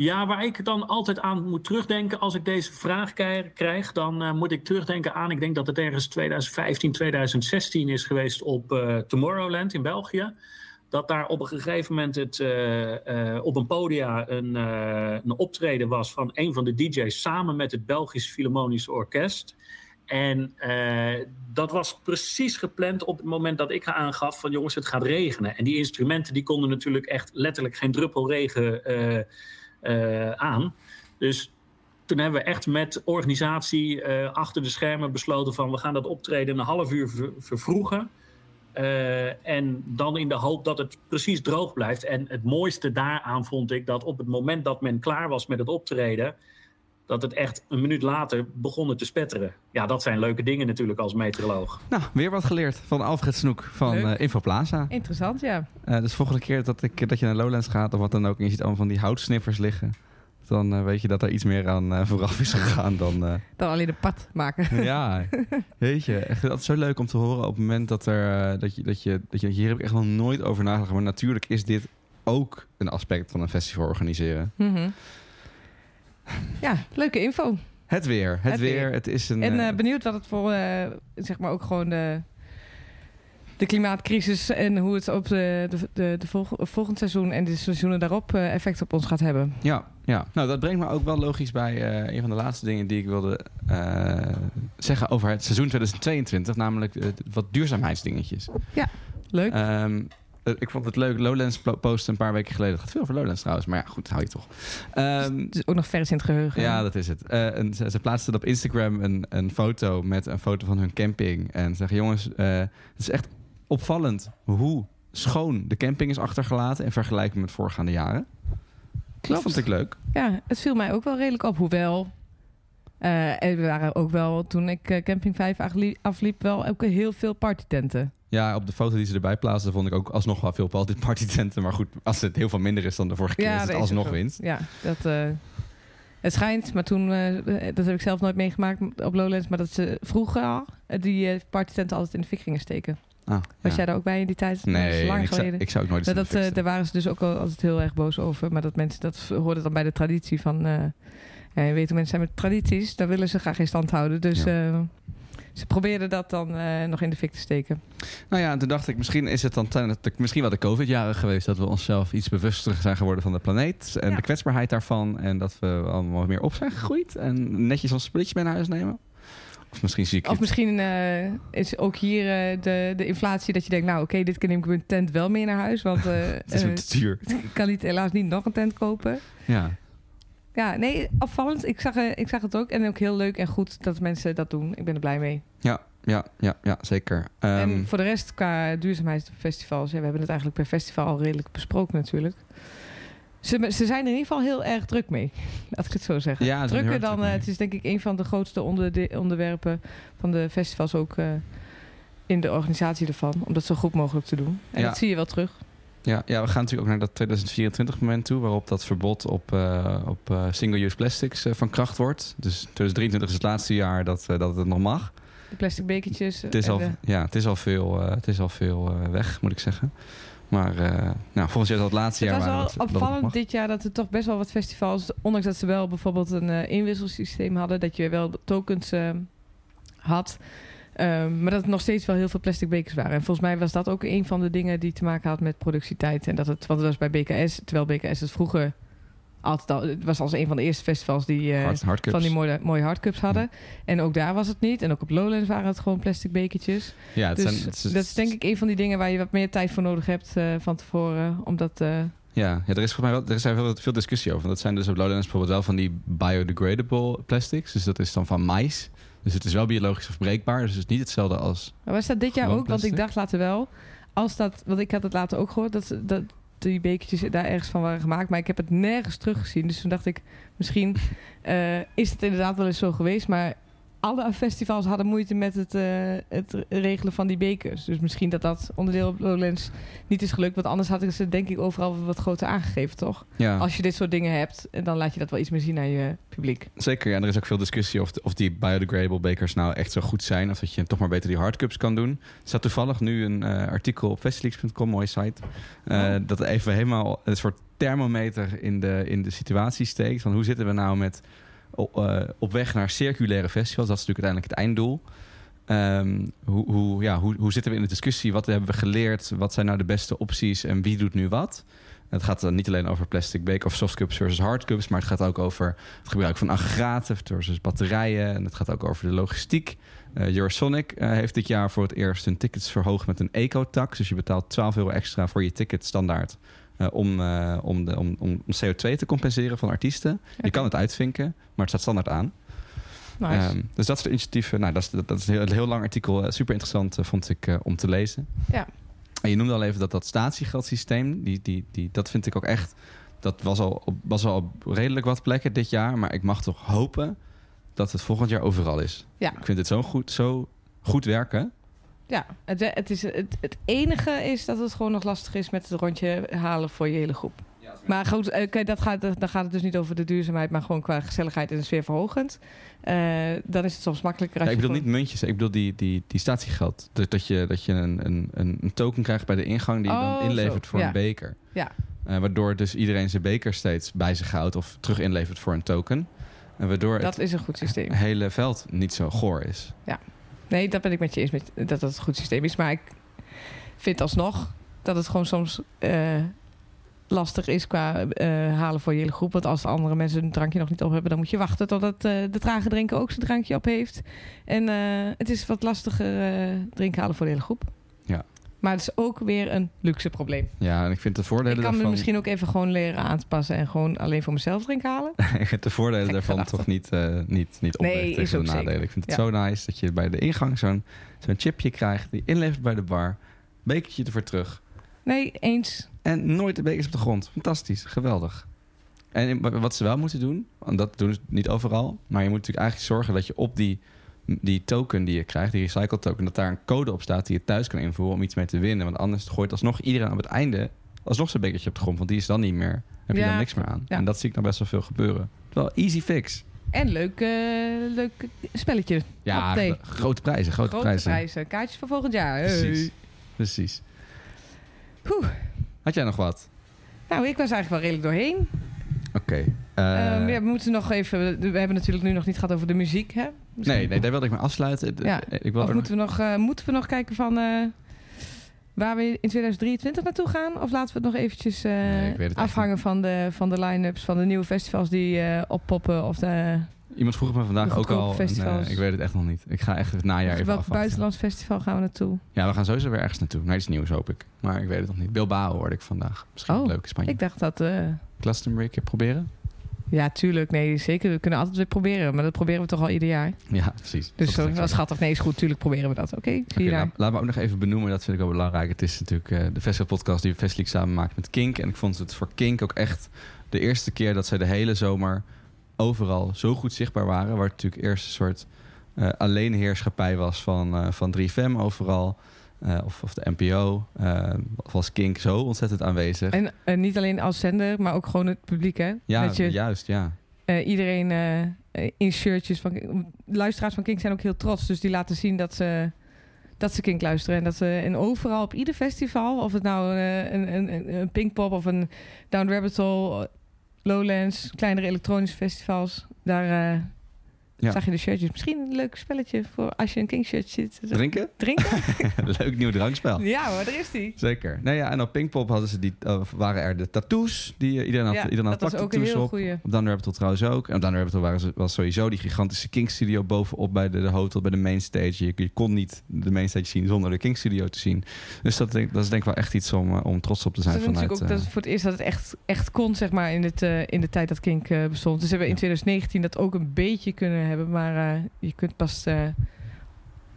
Ja, waar ik dan altijd aan moet terugdenken als ik deze vraag krijg, dan uh, moet ik terugdenken aan, ik denk dat het ergens 2015, 2016 is geweest op uh, Tomorrowland in België. Dat daar op een gegeven moment het, uh, op een podia een, een optreden was van een van de DJ's samen met het Belgisch Philharmonisch Orkest. En dat was precies gepland op het moment dat ik aangaf van jongens, het gaat regenen. En die instrumenten die konden natuurlijk echt letterlijk geen druppel regen aan. Dus toen hebben we echt met organisatie uh, achter de schermen besloten van we gaan dat optreden een half uur ver vervroegen. Uh, en dan in de hoop dat het precies droog blijft. En het mooiste daaraan vond ik dat op het moment dat men klaar was met het optreden, dat het echt een minuut later begon te spetteren. Ja, dat zijn leuke dingen natuurlijk als meteoroloog. Nou, weer wat geleerd van Alfred Snoek van uh, Infoplaza. Interessant, ja. Uh, dus volgende keer dat, ik, dat je naar Lowlands gaat of wat dan ook... en je ziet allemaal van die houtsniffers liggen... dan uh, weet je dat er iets meer aan vooraf is gegaan dan... dan alleen een pad maken. ja, weet je. Echt, dat is zo leuk om te horen op het moment dat, er, dat, je, dat, je, dat je... Hier heb ik echt nog nooit over nagedacht. Maar natuurlijk is dit ook een aspect van een festival organiseren. Mm -hmm. Ja, leuke info. Het weer. Het, weer. Het is een. En uh, benieuwd wat het voor, uh, zeg maar, ook gewoon de, de klimaatcrisis en hoe het op de, de, de, de volg, volgend seizoen en de seizoenen daarop uh, effect op ons gaat hebben. Ja, ja, nou dat brengt me ook wel logisch bij een van de laatste dingen die ik wilde zeggen over het seizoen 2022, namelijk wat duurzaamheidsdingetjes. Ja, leuk. Um, eh, ik vond het leuk. Lowlands post een paar weken geleden. Het gaat veel over Lowlands trouwens. Maar ja, goed, hou je toch. Um, het is ook nog vers in het geheugen. Ja, dat is het. Uh, en ze, ze plaatsten op Instagram een, een foto met een foto van hun camping. En zeggen, jongens, uh, het is echt opvallend hoe schoon de camping is achtergelaten... in vergelijking met voorgaande jaren. Klopt. Dat vond ik leuk. Ja, het viel mij ook wel redelijk op. Hoewel, uh, er waren ook wel, toen ik Camping 5 afliep, wel ook heel veel partytenten. Ja, op de foto die ze erbij plaatsen vond ik ook alsnog wel veel partytenten. Maar goed, als het heel veel minder is dan de vorige keer, ja, is het alsnog is winst. Ja, dat, uh, het schijnt, maar toen, uh, dat heb ik zelf nooit meegemaakt op Lowlands, maar dat ze vroeger al die uh, partytenten altijd in de fik gingen steken. Ah, Was ja. jij daar ook bij in die tijd? Nee, lang ik, geleden. Zou, ik zou ook nooit dat, dat Daar waren ze dus ook al altijd heel erg boos over. Maar dat mensen, dat hoorde dan bij de traditie van... ja, je weet hoe mensen zijn met tradities. Daar willen ze graag in stand houden. Dus... Ja ze probeerden dat dan uh, nog in de fik te steken. Nou ja, en toen dacht ik, misschien is het dan misschien wel de COVID-jaren geweest dat we onszelf iets bewuster zijn geworden van de planeet en ja. de kwetsbaarheid daarvan. En dat we allemaal meer op zijn gegroeid en netjes ons splitje mee naar huis nemen. Of misschien zie ik Of misschien uh, is ook hier uh, de, de inflatie dat je denkt, nou oké, okay, dit keer neem ik mijn tent wel mee naar huis. Want het is te duur. Ik kan niet, helaas niet nog een tent kopen. Ja. Ja, nee, afvallend. Ik zag, ik zag het ook. En ook heel leuk en goed dat mensen dat doen. Ik ben er blij mee. Ja, ja, ja, ja zeker. Um, en voor de rest, qua duurzaamheidsfestivals... Ja, we hebben het eigenlijk per festival al redelijk besproken natuurlijk. Ze, ze zijn er in ieder geval heel erg druk mee. Laat ik het zo zeggen. Ja, Drukker dan... Uh, het is denk ik een van de grootste onder de, onderwerpen van de festivals ook... Uh, in de organisatie ervan. Om dat zo goed mogelijk te doen. En ja. dat zie je wel terug. Ja, ja, we gaan natuurlijk ook naar dat 2024 moment toe, waarop dat verbod op, uh, op uh, single-use plastics uh, van kracht wordt. Dus 2023 is het laatste jaar dat, dat het nog mag. De plastic bekertjes. Het is, al, de... ja, het is al veel, het is al veel weg, moet ik zeggen. Maar nou, volgens jaar is dat het laatste het jaar. Het was wel opvallend dit jaar dat er toch best wel wat festivals, ondanks dat ze wel bijvoorbeeld een inwisselsysteem hadden, dat je wel tokens had. Um, maar dat het nog steeds wel heel veel plastic bekers waren. En volgens mij was dat ook een van de dingen die te maken had met productietijd. En dat het, want het was bij BKS, terwijl BKS het vroeger altijd al, het was als een van de eerste festivals die Hard, hardcups. van die mooie, mooie hardcups hadden. En ook daar was het niet. En ook op Lowlands waren het gewoon plastic bekertjes. Ja, het dus zijn, het is- dat is denk ik een van die dingen waar je wat meer tijd voor nodig hebt eh, van tevoren. Omdat, eh, Ja, ja er is volgens mij wel, er is veel, veel discussie over. Dat zijn dus op Lowlands bijvoorbeeld wel van die biodegradable plastics. Dus dat is dan van mais. Dus het is wel biologisch afbreekbaar. Dus het is niet hetzelfde als... maar was dat dit jaar ook? Want ik dacht later wel, als dat, want ik had het later ook gehoord, dat, dat die bekertjes daar ergens van waren gemaakt. Maar ik heb het nergens teruggezien. Dus toen dacht ik, misschien eh, is het inderdaad wel eens zo geweest. Maar alle festivals hadden moeite met het, eh, het regelen van die bekers. Dus misschien dat dat onderdeel op Lowlands niet is gelukt. Want anders hadden ze denk ik overal wat groter aangegeven, toch? Ja, Als je dit soort dingen hebt, dan laat je dat wel iets meer zien aan je publiek. zeker. Ja, en er is ook veel discussie of, of die biodegradable bekers nou echt zo goed zijn. Of dat je toch maar beter die hardcups kan doen. Er staat toevallig nu een eh, artikel op festileaks.com, mooie site. eh, Oh. Dat even helemaal een soort thermometer in de, in de situatie steekt. Van hoe zitten we nou met op, eh, op weg naar circulaire festivals? Dat is natuurlijk uiteindelijk het einddoel. Ehm, hoe, hoe, ja, hoe, hoe zitten we in de discussie? Wat hebben we geleerd? Wat zijn nou de beste opties en wie doet nu wat? Het gaat dan niet alleen over plastic beker of softcups versus hardcups, maar het gaat ook over het gebruik van aggregaten versus batterijen. En het gaat ook over de logistiek. Eh Eurosonic eh, heeft dit jaar voor het eerst hun tickets verhoogd met een eco-tax. Dus je betaalt 12 euro extra voor je ticket standaard. Eh, om, eh, om, de, om, om om CO2 te compenseren van artiesten. Je kan het uitvinken, maar het staat standaard aan. Nice. Ehm, dus dat soort initiatieven, nou, dat is, dat, dat is een heel, lang artikel. eh, super interessant vond ik om te lezen. Ja. En je noemde al even dat dat statiegeldsysteem, die, die, die, dat vind ik ook echt... Dat was al, op, was al op redelijk wat plekken dit jaar. Maar ik mag toch hopen dat het volgend jaar overal is. Ja. Ik vind het zo goed, zo goed werken. Ja, het, het, is, het, het enige is dat het gewoon nog lastig is met het rondje halen voor je hele groep. Maar goed, eh, kijk, dat gaat, dan gaat het dus niet over de duurzaamheid, maar gewoon qua gezelligheid en sfeerverhogend. Eh dan is het soms makkelijker als Ja, ik je bedoel niet muntjes, ik bedoel die, die, die statiegeld. Dat, dat je, dat je een, een, een een token krijgt bij de ingang die je Oh, dan inlevert zo. voor Ja. een beker. Ja. Eh, waardoor dus iedereen zijn beker steeds bij zich houdt of terug inlevert voor een token. En waardoor Dat het is een goed systeem. hele veld niet zo goor is. Nee, dat ben ik met je eens met, dat dat een goed systeem is. Maar ik vind alsnog dat het gewoon soms eh, lastig is qua eh, halen voor je hele groep. Want als andere mensen een drankje nog niet op hebben, dan moet je wachten totdat eh, de trage drinker ook zijn drankje op heeft. En het is wat lastiger drinken halen voor de hele groep. Maar het is ook weer een luxe probleem. Ja, en ik vind de Ik voordelen kan me daarvan... misschien ook even gewoon leren aan te passen en gewoon alleen voor mezelf drinken halen. ik de voordelen Gek daarvan toch niet, eh niet, niet Nee, tegen de zeker. nadelen. Ik vind het Ja. zo nice dat je bij de ingang zo'n zo'n chipje krijgt... die inlevert bij de bar, bekertje ervoor terug... Nee, eens. En nooit de bekers op de grond. Fantastisch, geweldig. En wat ze wel moeten doen, want dat doen ze niet overal, maar je moet natuurlijk eigenlijk zorgen dat je op die, die token die je krijgt, die recycle token, dat daar een code op staat die je thuis kan invoeren om iets mee te winnen. Want anders gooit alsnog iedereen op het einde alsnog zijn bekertje op de grond, want die is dan niet meer, heb je dan niks meer aan. ja. En dat zie ik nou best wel veel gebeuren. Wel easy fix. En leuk, eh, leuk spelletje. Ja, grote prijzen, grote, Grote prijzen. prijzen. Kaartjes voor volgend jaar. Hey. Precies. Precies. Oeh. Had jij nog wat? Nou, ik was eigenlijk wel redelijk doorheen. Oké. eh, Ehm, ja, we moeten nog even... We hebben natuurlijk nu nog niet gehad over de muziek, hè? Misschien- nee, nee, daar wilde ik me afsluiten. Ja. Ik wil Of er nog- moeten we, nog, eh, moeten we nog kijken van... eh, waar we in 2023 naartoe gaan? Of laten we het nog eventjes eh, Nee, afhangen van de, van de line-ups... van de nieuwe festivals die oppoppen? Of de, Iemand vroeg me vandaag ook al. en, eh, ik weet het echt nog niet. Ik ga echt het najaar even welk buitenlands festival gaan we naartoe? Ja, we gaan sowieso weer ergens naartoe. Naar iets nieuws hoop ik. Maar ik weet het nog niet. Bilbao hoorde ik vandaag. Misschien Oh, leuk in Spanje. Ik dacht dat... Glastonbury een keer proberen? Ja, tuurlijk. Nee, zeker. We kunnen altijd weer proberen. Maar dat proberen we toch al ieder jaar. Ja, precies. Dus Dat is zo. schattig. Nee, is goed. Tuurlijk proberen we dat. Oké, Oké, vier jaar. laat, laat me ook nog even benoemen. Dat vind ik wel belangrijk. Het is natuurlijk eh, de festivalpodcast die Festelijk samen maakt met Kink. En ik vond het voor Kink ook echt de eerste keer dat zij de hele zomer overal zo goed zichtbaar waren. Waar het natuurlijk eerst een soort eh alleenheerschappij was van, eh, van 3FM overal. Eh, of, of de NPO. eh was Kink zo ontzettend aanwezig. En eh, niet alleen als zender, maar ook gewoon het publiek, hè? ja, Dat je juist, ja. iedereen in shirtjes van... Luisteraars van Kink zijn ook heel trots. Dus die laten zien dat ze, dat ze Kink luisteren. En dat ze en overal op ieder festival... of het nou een, een, een, Pinkpop of een Down Rabbit Hole... Lowlands, kleinere elektronische festivals... daar, Ja. Zag je de shirtjes? Misschien een leuk spelletje voor als je een King shirt zit. Drinken? Drinken? Leuk nieuw drankspel. ja hoor, daar is die. Zeker. Nou ja, en op Pinkpop hadden ze die, uh, waren er de tattoos. Die, uh, iedereen had, ja, iedereen had dat was ook een heel op. goeie. Op Thunder Rabbit trouwens ook. En op Thunder Rabbit waren ze, was sowieso die gigantische King Studio bovenop bij de, de hotel, bij de main stage. Je, je, kon niet de main stage zien zonder de King Studio te zien. Dus dat, denk, dat is denk ik wel echt iets om, uh, om trots op te zijn dat vanuit... Ook, dat is voor het eerst dat het echt, echt kon, zeg maar, in, het, in de tijd dat Kink bestond. Dus we hebben in 2019 dat ook een beetje kunnen hebben. Maar je kunt pas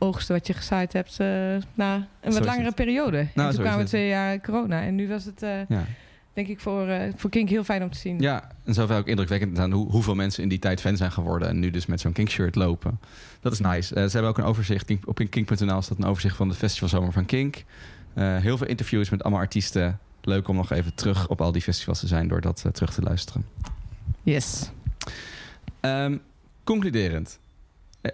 oogsten wat je gezaaid hebt uh, na een zo wat langere periode. Nou, en toen kwamen twee jaar corona. En nu was het, ja. denk ik, voor, uh, voor Kink heel fijn om te zien. Ja, en zoveel ook indrukwekkend aan hoe, hoeveel mensen in die tijd fan zijn geworden. En nu dus met zo'n Kink-shirt lopen. Dat is nice. ze hebben ook een overzicht. Op kink.nl staat een overzicht van de festivalzomer van Kink. heel veel interviews met allemaal artiesten. Leuk om nog even terug op al die festivals te zijn door dat terug te luisteren. Yes. Um, concluderend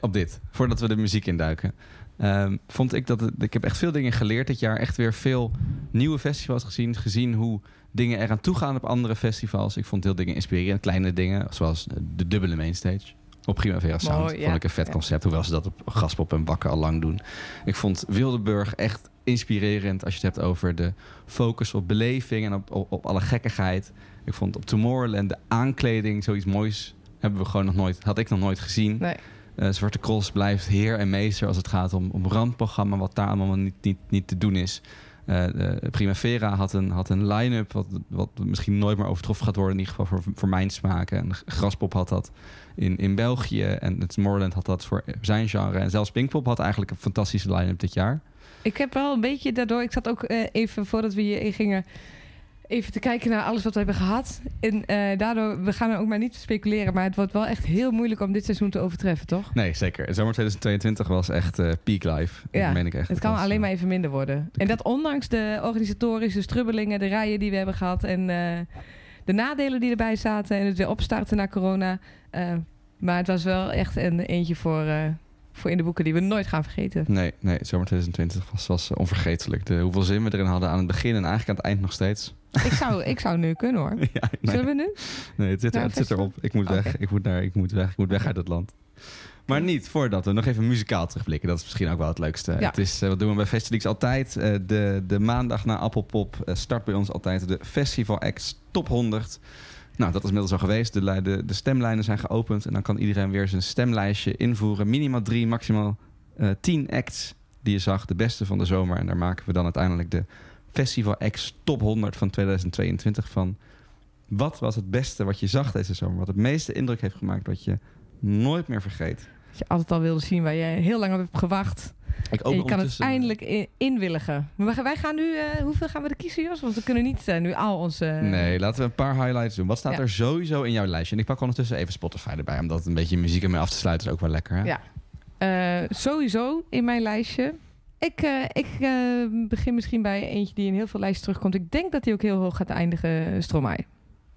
op dit, voordat we de muziek induiken. Um, vond ik dat het, ik heb echt veel dingen geleerd dit jaar. Echt weer veel nieuwe festivals gezien. Gezien hoe dingen eraan toe gaan op andere festivals. Ik vond heel dingen inspirerend. Kleine dingen, zoals de dubbele mainstage. Op Primavera Sound. Mooi, ja. Vond ik een vet concept. Hoewel ze dat op Gaspop en Bakken al lang doen. Ik vond Wildeburg echt inspirerend. Als je het hebt over de focus op beleving en op, op, op alle gekkigheid. Ik vond op Tomorrowland de aankleding zoiets moois. Hebben we gewoon nog nooit, had ik nog nooit gezien. Nee. Uh, Zwarte Cross blijft heer en meester als het gaat om, om randprogramma, wat daar allemaal niet, niet, niet te doen is. Uh, Primavera had een, had een line-up wat, wat misschien nooit meer overtroffen gaat worden, in ieder geval voor, voor mijn smaken. En Graspop had dat in, in België en het Moorland had dat voor zijn genre. En zelfs Pinkpop had eigenlijk een fantastische line-up dit jaar. Ik heb wel een beetje daardoor, ik zat ook uh, even voordat we hier gingen even te kijken naar alles wat we hebben gehad. En uh, daardoor, we gaan er ook maar niet speculeren, maar het wordt wel echt heel moeilijk om dit seizoen te overtreffen, toch? Nee, zeker. Zomer 2022 was echt uh, peak life. Ja, dat meen ik echt. het kan was, alleen uh, maar even minder worden. En dat ondanks de organisatorische strubbelingen, de rijen die we hebben gehad en de nadelen die erbij zaten en het weer opstarten na corona. maar het was wel echt een eentje voor voor in de boeken die we nooit gaan vergeten. Nee, nee zomer 2020 was, was onvergetelijk. De, hoeveel zin we erin hadden aan het begin en eigenlijk aan het eind nog steeds. Ik zou, ik zou nu kunnen hoor. Ja, nee. Zullen we nu? Nee, het zit, er, het zit erop. Ik moet weg. Ik moet, naar, ik moet weg. Ik moet weg uit het land. Maar niet voordat we nog even muzikaal terugblikken. Dat is misschien ook wel het leukste. Ja. Het is, uh, wat doen we bij Festivals altijd? Uh, de, de maandag na Appelpop start bij ons altijd de Festival X Top 100. Nou, dat is inmiddels al geweest. De, de, stemlijnen zijn geopend. En dan kan iedereen weer zijn stemlijstje invoeren. Minimaal drie, maximaal uh, tien acts die je zag. De beste van de zomer. En daar maken we dan uiteindelijk de Festival X Top 100 van 2022 van. Wat was het beste wat je zag deze zomer? Wat het meeste indruk heeft gemaakt wat je nooit meer vergeet? Dat je altijd al wilde zien waar je heel lang op hebt gewacht. Ik ook en je kan het eindelijk in, inwilligen. Maar wij gaan nu, uh, hoeveel gaan we er kiezen, Jos? Want we kunnen niet uh, nu al onze... Nee, laten we een paar highlights doen. Wat staat ja. er sowieso in jouw lijstje? En ik pak ondertussen even Spotify erbij, omdat een beetje muziek ermee af te sluiten is ook wel lekker. Hè? Ja, sowieso in mijn lijstje. Ik, ik begin misschien bij eentje die in heel veel lijsten terugkomt. Ik denk dat hij ook heel hoog gaat eindigen, Stromae.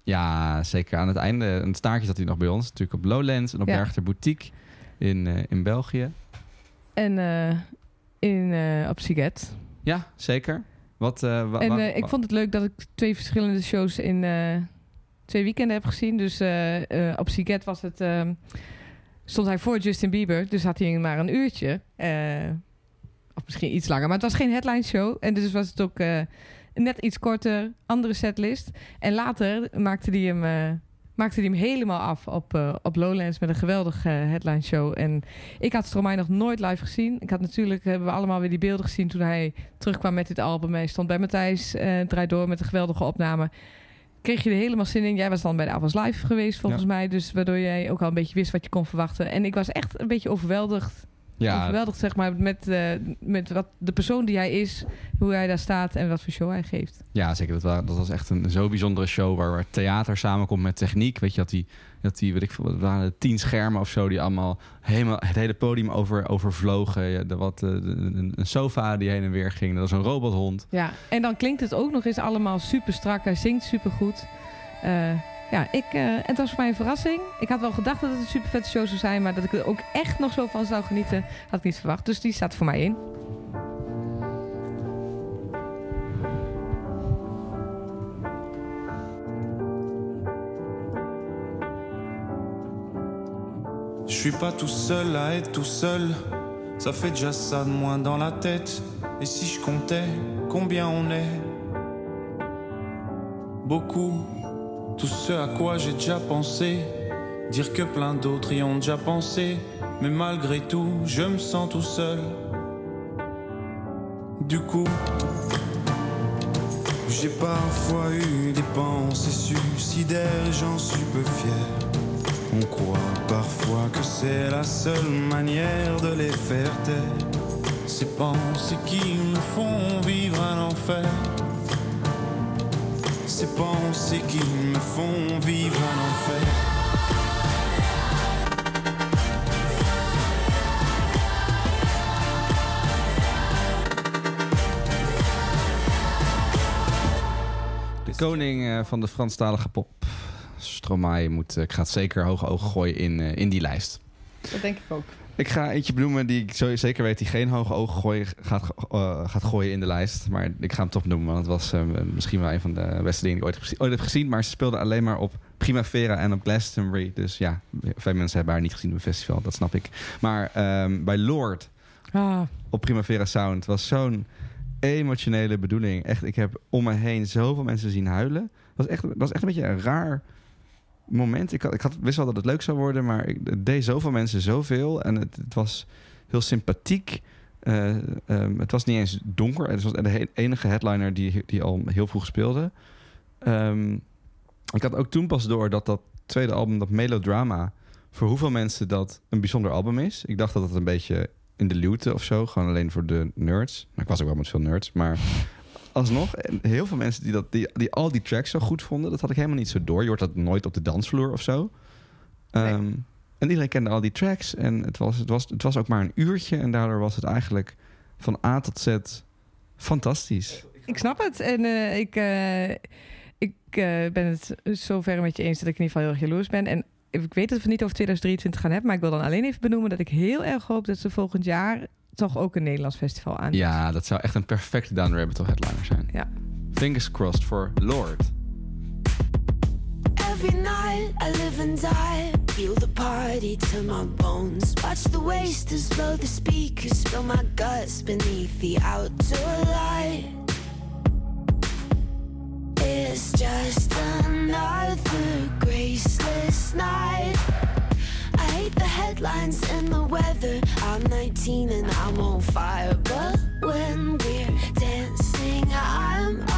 Ja, zeker. Aan het einde, een staartje zat hij nog bij ons. Natuurlijk op Lowlands en op ja. Berchter Boutique in, in België. En uh, in, uh, op Siget. Ja, zeker. Wat, uh, wa, en wa, ik vond het leuk dat ik twee verschillende shows in twee weekenden heb gezien. Dus op Siget was het, stond hij voor Justin Bieber. Dus had hij maar een uurtje. of misschien iets langer. Maar het was geen headline show. En dus was het ook net iets korter, andere setlist. En later maakte hij hem maakte hij hem helemaal af op, uh, op Lowlands met een geweldige uh, headline show. En ik had Stromae nog nooit live gezien. Ik had natuurlijk, hebben we allemaal weer die beelden gezien toen hij terugkwam met dit album. Hij stond bij Matthijs, uh, draait door met een geweldige opname. Kreeg je er helemaal zin in. Jij was dan bij de Avals Live geweest volgens ja. mij. Dus waardoor jij ook al een beetje wist wat je kon verwachten. En ik was echt een beetje overweldigd. Ja. Overweldigd zeg maar met, uh, met wat de persoon die hij is. Hoe hij daar staat en wat voor show hij geeft. Ja, zeker. Dat was, dat was echt een zo bijzondere show waar, waar theater samenkomt met techniek. Weet je, dat die, dat die weet ik veel, waren tien schermen of zo die allemaal helemaal het hele podium over, overvlogen. Ja, de, wat, de, een, een sofa die heen en weer ging. Dat was een robothond. Ja, en dan klinkt het ook nog eens allemaal super strak. Hij zingt super goed. Uh, ja, ik, uh, het was voor mij een verrassing. Ik had wel gedacht dat het een super vette show zou zijn, maar dat ik er ook echt nog zo van zou genieten, had ik niet verwacht. Dus die staat voor mij in. suis pas tout seul à être tout seul. Ça fait déjà ça de moins dans la tête. Et si je comptais combien on est Beaucoup. Tout ce à quoi j'ai déjà pensé. Dire que plein d'autres y ont déjà pensé. Mais malgré tout, je me sens tout seul. Du coup, j'ai parfois eu des pensées suicidaires j'en suis peu fier. On croit parfois que c'est la seule manière de les faire taire. Ces pensées qui me font vivre un enfer. Ces pensées qui me font vivre un enfer. De koning eh, van de Franstalige pop, Stromae, moet, eh, ik ga het zeker hoge ogen gooien in, eh, in die lijst. Dat denk ik ook. Ik ga eentje benoemen die ik zo zeker weet die geen hoge ogen gooien, gaat, eh, gaat gooien in de lijst. Maar ik ga hem toch noemen, want het was eh, misschien wel een van de beste dingen die ik ooit, ooit heb gezien. Maar ze speelde alleen maar op Primavera en op Glastonbury. Dus ja, veel mensen hebben haar niet gezien op een festival, dat snap ik. Maar ehm, bij Lord Ah, op Primavera Sound was zo'n emotionele bedoeling. Echt, ik heb om me heen zoveel mensen zien huilen. Dat was echt, dat was echt een beetje een raar moment. Ik had, ik had wist wel dat het leuk zou worden, maar ik, het deed zoveel mensen zoveel. En het, het was heel sympathiek. Eh, ehm, het was niet eens donker. Het was de enige headliner die, die al heel vroeg speelde. Ehm, ik had ook toen pas door dat dat tweede album, dat Melodrama... voor hoeveel mensen dat een bijzonder album is. Ik dacht dat het een beetje in de luwte of zo. Gewoon alleen voor de nerds. Ik was ook wel met veel nerds, maar... Alsnog, en heel veel mensen die, dat, die, die al die tracks zo goed vonden... dat had ik helemaal niet zo door. Je hoort dat nooit op de dansvloer of zo. Nee. Ehm, en iedereen kende al die tracks. En het was, het, was, het was ook maar een uurtje. En daardoor was het eigenlijk van A tot Z fantastisch. ik snap het. En eh, ik, eh, ik eh, ben het zover met je eens dat ik in ieder geval heel erg jaloers ben. En ik weet dat we het niet over 2023 gaan hebben. Maar ik wil dan alleen even benoemen dat ik heel erg hoop dat ze volgend jaar toch ook een Nederlands festival aan. Ja, dat zou echt een perfecte Down Rabbit Hole headliner zijn. Ja. Fingers crossed voor Lord. Every night I live and die, feel the party to my bones. Watch the wasters blow the speakers, spill my guts beneath the outdoor light. It's just another graceless night. Hate the headlines and the weather. I'm 19 and I'm on fire, but when we're dancing, I'm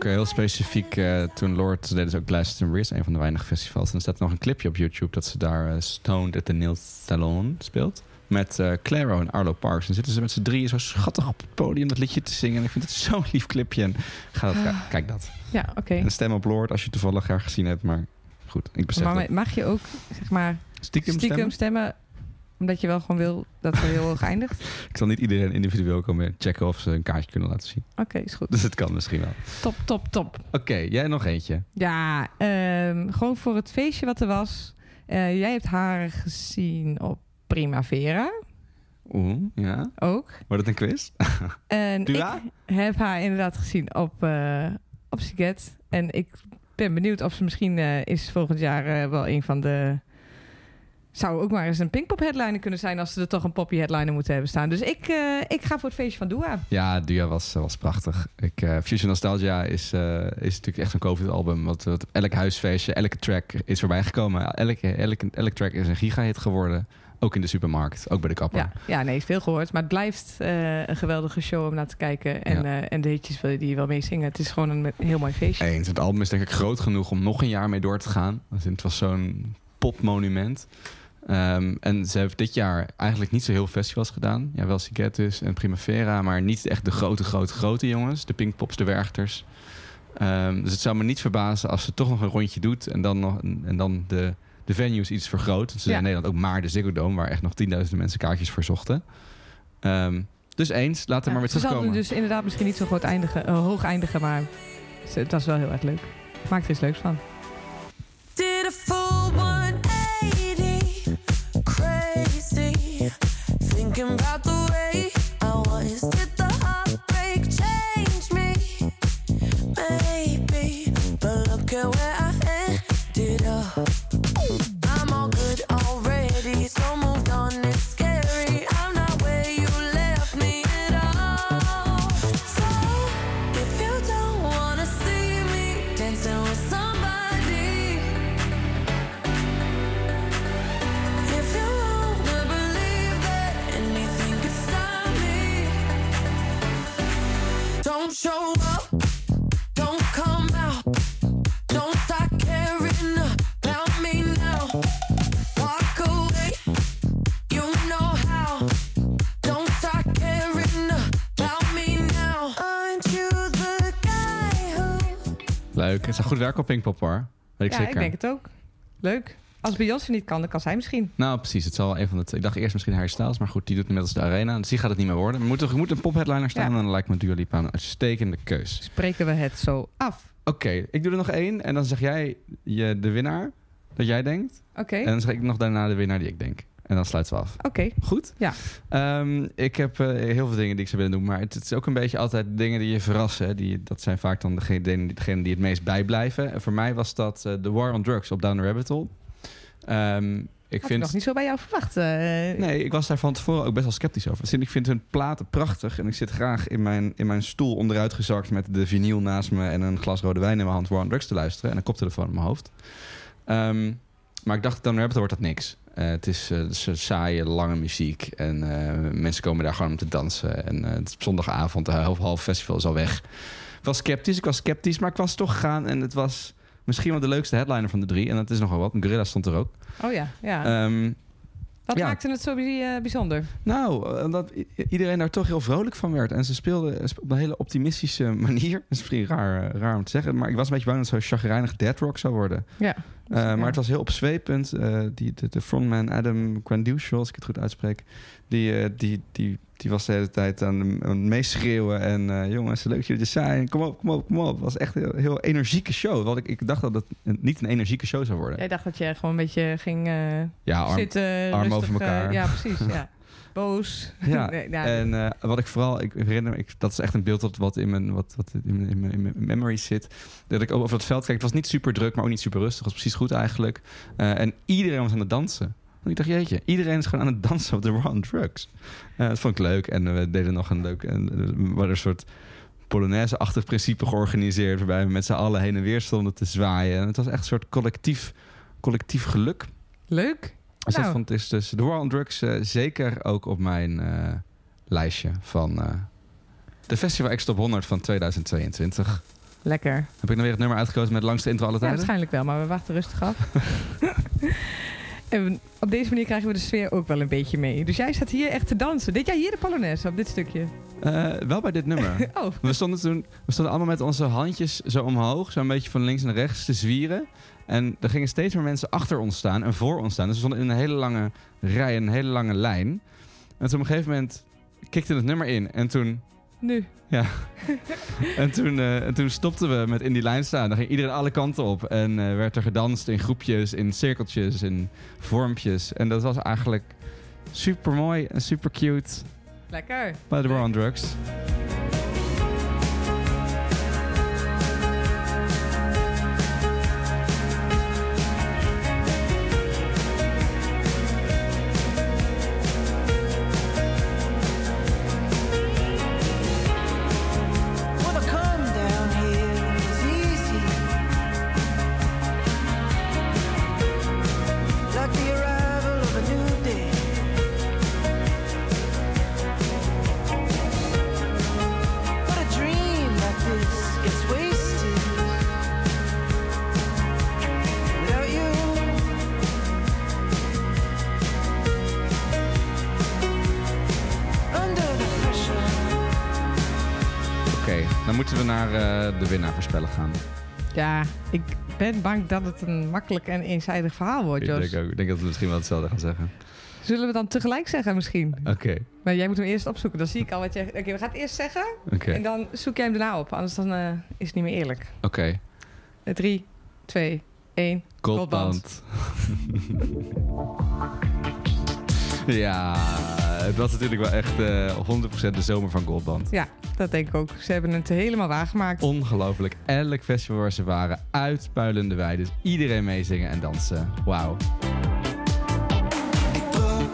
ook eh, heel specifiek eh, toen Lord, deden ze ook Glastonbury, is een van de weinige festivals. En er staat nog een clipje op YouTube dat ze daar eh, Stoned at the Nail Salon speelt. Met eh, Claro en Arlo Parks. En zitten ze met z'n drieën zo schattig op het podium dat liedje te zingen. En ik vind het zo'n lief clipje. En ga dat, kijk dat. Ja, oké. Een stem op Lord als je toevallig graag gezien hebt. Maar goed, ik besef Maar dat. mag je ook, zeg maar, Stiekem, stiekem stemmen? stemmen? Omdat je wel gewoon wil dat het heel hoog eindigt? Ik zal niet iedereen individueel komen checken of ze een kaartje kunnen laten zien. Oké, is goed. Dus het kan misschien wel. Top, top, top. Oké, jij nog eentje. Ja, ehm, gewoon voor het feestje wat er was. Eh, jij hebt haar gezien op Primavera Oeh, ja. ook. Wordt het een quiz? En Dua? ik heb haar inderdaad gezien op, eh op Siget. En ik ben benieuwd of ze misschien eh, is volgend jaar wel een van de zou ook maar eens een Pinkpop headliner kunnen zijn als ze er toch een poppy headliner moeten hebben staan. Dus ik, eh, ik ga voor het feestje van Dua. Ja, Dua was, was prachtig. Ik, eh, Fusion Nostalgia is, eh, is natuurlijk echt een COVID-album. Wat, wat elk huisfeestje, elke track is voorbij gekomen. Elke, elke, elke track is een gigahit geworden. Ook in de supermarkt, ook bij de kapper. Ja, ja, nee, veel gehoord. Maar het blijft eh, een geweldige show om naar te kijken. En, Ja. eh, en de hitjes die je wel meezingen. Het is gewoon een heel mooi feestje. Eens. Het album is denk ik groot genoeg om nog een jaar mee door te gaan. Want Het was zo'n popmonument. Ehm, en ze heeft dit jaar eigenlijk niet zo heel veel festivals gedaan. Ja, wel Sigetus en Primavera, maar niet echt de grote, grote, grote jongens. De Pinkpops, de Werchters. Ehm, dus het zou me niet verbazen als ze toch nog een rondje doet en dan, nog, en dan de, de venues iets vergroot. Want ze Ja. zijn in Nederland ook maar de Ziggo Dome, waar echt nog tienduizenden mensen kaartjes voor zochten. Ehm, dus eens, laten we Ja, maar weer ze zal terugkomen. dus inderdaad misschien niet zo groot eindigen, eh, hoog eindigen, maar ze- het was wel heel erg leuk. Maak er iets leuks van. Did a full 180, Leuk. Het is goed werk op Pinkpop hoor. Weet ik ja, zeker. ik denk het ook. Leuk. Als Beyoncé niet kan, dan kan zij misschien. Nou, precies. Het zal wel een van de. Ik dacht eerst misschien Harry Styles, maar goed, die doet inmiddels de arena. Dus die gaat het niet meer worden. Er moet, er moet een popheadliner staan Ja. en dan lijkt me Dua Lipa een uitstekende keus. Spreken we het zo af. Oké, ik doe er nog één en dan zeg jij je, de winnaar dat jij denkt. Oké, En dan zeg ik nog daarna de winnaar die ik denk. En dan sluiten we af. oké. Goed? Ja. Ehm, ik heb eh, heel veel dingen die ik zou willen doen, maar het, het is ook een beetje altijd dingen die je verrassen. hè. Die, dat zijn vaak dan degenen degene, degene die het meest bijblijven. En voor mij was dat eh, The War on Drugs op Down the Rabbit Hole. Ehm, ik Had vind ik nog niet zo bij jou verwacht. eh. Nee, ik was daar van tevoren ook best wel sceptisch over. Ik vind hun platen prachtig. En ik zit graag in mijn, in mijn stoel onderuit gezakt met de vinyl naast me en een glas rode wijn in mijn hand War on Drugs te luisteren. En een koptelefoon in mijn hoofd. Ehm, maar ik dacht, dan wordt dat niks. Eh, het is eh, saaie, lange muziek. En eh, mensen komen daar gewoon om te dansen. En het is zondagavond, de half, half festival is al weg. Ik was sceptisch, ik was sceptisch, maar ik was toch gegaan. En het was misschien wel de leukste headliner van de drie. En dat is nogal wat. Gorilla stond er ook. Oh ja, ja. Ehm, Wat ja. maakte het zo eh, bijzonder? nou, eh, omdat i- iedereen daar toch heel vrolijk van werd. En ze speelden op een hele optimistische manier. Dat is misschien raar, eh, raar om te zeggen. Maar ik was een beetje bang dat het zo chagrijnig dead rock zou worden. Ja. Eh, Maar het was heel opzwepend. Eh, die, de, de frontman Adam Quanduciel, als ik het goed uitspreek... die, eh, die, die, die was de hele tijd aan, de- aan het meeschreeuwen. En eh, jongens, leuk dat jullie er zijn. Kom op, kom op, kom op. Het was echt een heel, heel energieke show. Want ik, ik dacht dat het niet een energieke show zou worden. Jij dacht dat je gewoon een beetje ging eh, Ja, arm, zitten. arm rustig, over elkaar. ja, precies. Ja. Boos. Ja, Nee, ja. en wat ik vooral, ik herinner me, ik, dat is echt een beeld dat wat in mijn, wat, wat in, mijn, in, mijn, in mijn memory zit. Dat ik over het veld kijk. Het was niet super druk, maar ook niet super rustig. Het was precies goed eigenlijk. En iedereen was aan het dansen. Ik dacht, jeetje, iedereen is gewoon aan het dansen op de War on Drugs. Eh, dat vond ik leuk. En we deden nog een leuk, en, eh, we hadden een soort Polonaise-achtig principe georganiseerd. Waarbij we met z'n allen heen en weer stonden te zwaaien. En het was echt een soort collectief, collectief geluk. Leuk. Dus dat Nou. vond is dus de War on Drugs eh, zeker ook op mijn eh, lijstje van eh, de Festival X Top 100 van 2022. Lekker. Heb ik nou weer het nummer uitgekozen met langste intro alle Ja, tijden? waarschijnlijk wel, maar we wachten rustig af. en op deze manier krijgen we de sfeer ook wel een beetje mee. Dus jij staat hier echt te dansen. Deed jij hier de Polonaise op dit stukje? Eh, wel bij dit nummer. Oh, We stonden toen we stonden allemaal met onze handjes zo omhoog, zo een beetje van links naar rechts te zwieren. En er gingen steeds meer mensen achter ons staan en voor ons staan. Dus we stonden in een hele lange rij, een hele lange lijn. En toen op een gegeven moment kikte het nummer in. En toen nu. En toen, eh, en toen stopten we met in die lijn staan. Dan ging iedereen alle kanten op. En eh, werd er gedanst in groepjes, in cirkeltjes, in vormpjes. En dat was eigenlijk super mooi en super cute Lekker. bij de War on Drugs. Ja, ik ben bang dat het een makkelijk en eenzijdig verhaal wordt, Ik Jos. denk, ook, ik denk dat we misschien wel hetzelfde gaan zeggen. Zullen we dan tegelijk zeggen misschien? Oké, Maar jij moet hem eerst opzoeken. Dan zie ik al wat jij... Oké, we gaan het eerst zeggen. oké, En dan zoek jij hem daarna op. Anders dan, eh, is het niet meer eerlijk. oké. Eh, Drie, twee, één. Goldband. ja, het was natuurlijk wel echt eh 100% de zomer van Goldband. Ja, dat denk ik ook. Ze hebben het helemaal waargemaakt. Ongelooflijk. Elk festival waar ze waren, uitpuilende weiden. Dus iedereen meezingen en dansen. Wauw. Ik droom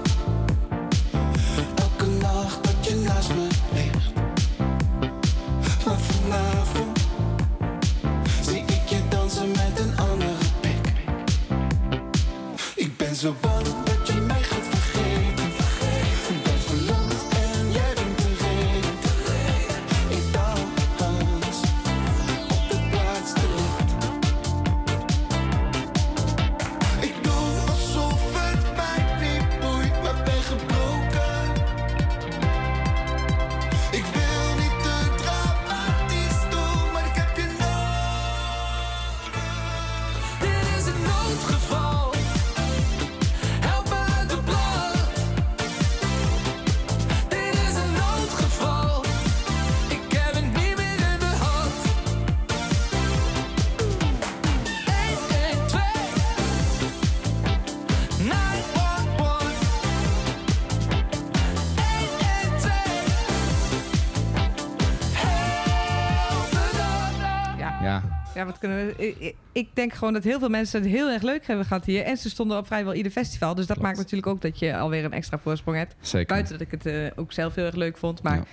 wat kunnen we... ik- denk gewoon dat heel veel mensen het heel erg leuk hebben gehad hier. En ze stonden op vrijwel ieder festival. Dus dat Klopt. maakt natuurlijk ook dat je alweer een extra voorsprong hebt. zeker. Buiten dat ik het eh, ook zelf heel erg leuk vond. Maar Ja.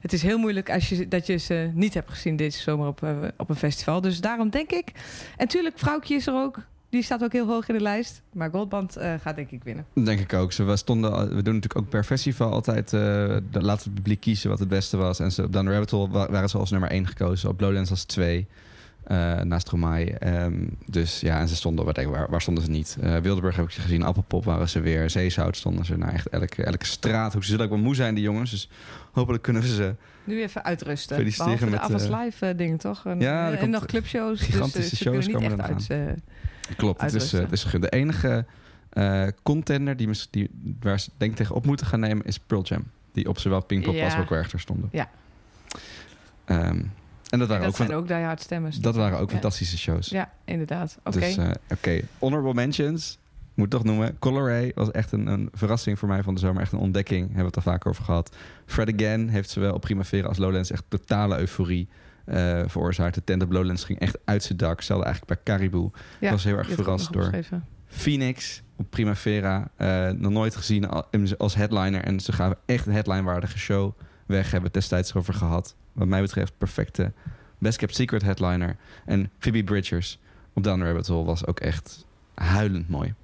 het is heel moeilijk als je, dat je ze niet hebt gezien deze zomer op, eh, op een festival. Dus daarom denk ik... En tuurlijk, Vrouwtje is er ook. Die staat ook heel hoog in de lijst. Maar Goldband eh, gaat denk ik winnen. Denk ik ook. Ze we stonden, we doen natuurlijk ook per festival altijd. eh de, laten het publiek kiezen wat het beste was. En ze, op the Rabbit Hole wa- waren ze als nummer 1 gekozen. Op Lowlands als 2. Eh naast Romaai. Ehm, dus ja, en ze stonden, waar, waar, waar stonden ze niet? Wildeburg heb ik gezien, Appelpop waren ze weer. Zeezout stonden ze. Nou, echt elke, elke straat. Ze zullen ook wel moe zijn, die jongens. Dus hopelijk kunnen we ze. Nu even uitrusten. Feliciteren Behalve de met, Avas eh, Live dingen, toch? En, Ja, en nog clubshows. gigantische dus, eh, ze shows komen echt er uit... Klopt, het is, het is. De enige contender die, die, waar ze denk ik tegenop moeten gaan nemen is Pearl Jam. Die op zowel Pinkpop Ja. als Rock Werchter stonden. Ja. Ehm, en dat waren dat ook, zijn fan- ook die hard stemmers. dat waren ook Ja. fantastische shows. Ja, inderdaad. Oké. Dus oké, honorable mentions. Moet toch noemen. Color Ray was echt een, een verrassing voor mij van de zomer. Echt een ontdekking. Hebben we het al vaak over gehad. Fred Again heeft zowel op Primavera als Lowlands echt totale euforie eh, veroorzaakt. De tent op Lowlands ging echt uit zijn dak. Stelde eigenlijk bij Caribou. ja, Ik was heel erg ook verrast door opgeschreven. Phoenix op Primavera. eh, nog nooit gezien al- als headliner. En ze gaven echt een headline-waardige show weg. Hebben we het destijds over gehad. Wat mij betreft perfecte Best Kept Secret headliner. En Phoebe Bridgers op Down the Rabbit Hole was ook echt huilend mooi.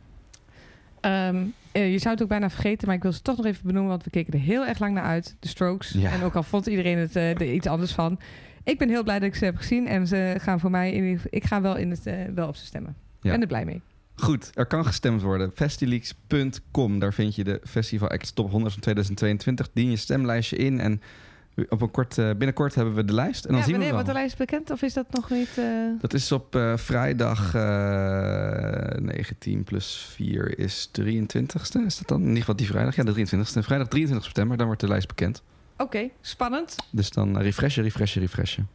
Ehm, eh, je zou het ook bijna vergeten, maar ik wil ze toch nog even benoemen, want we keken er heel erg lang naar uit. De Strokes. Ja. En ook al vond iedereen het eh, er iets anders van. Ik ben heel blij dat ik ze heb gezien en ze gaan voor mij, in ik ga wel, in het, eh, wel op ze stemmen. Ik Ja. ben er blij mee. Goed, er kan gestemd worden. Festileaks.com, daar vind je de Festival Act Top 100 van 2022. Dien je stemlijstje in en op een kort, eh, binnenkort hebben we de lijst. En dan ja, zien we wel. wordt de lijst bekend of is dat nog niet... eh, Dat is op eh, vrijdag eh 19 plus 4 is 23ste. Is dat dan? In ieder geval die vrijdag. Ja, de 23ste. Vrijdag 23 september, dan wordt de lijst bekend. Oké, spannend. Dus dan refreshen, refreshen, refreshen.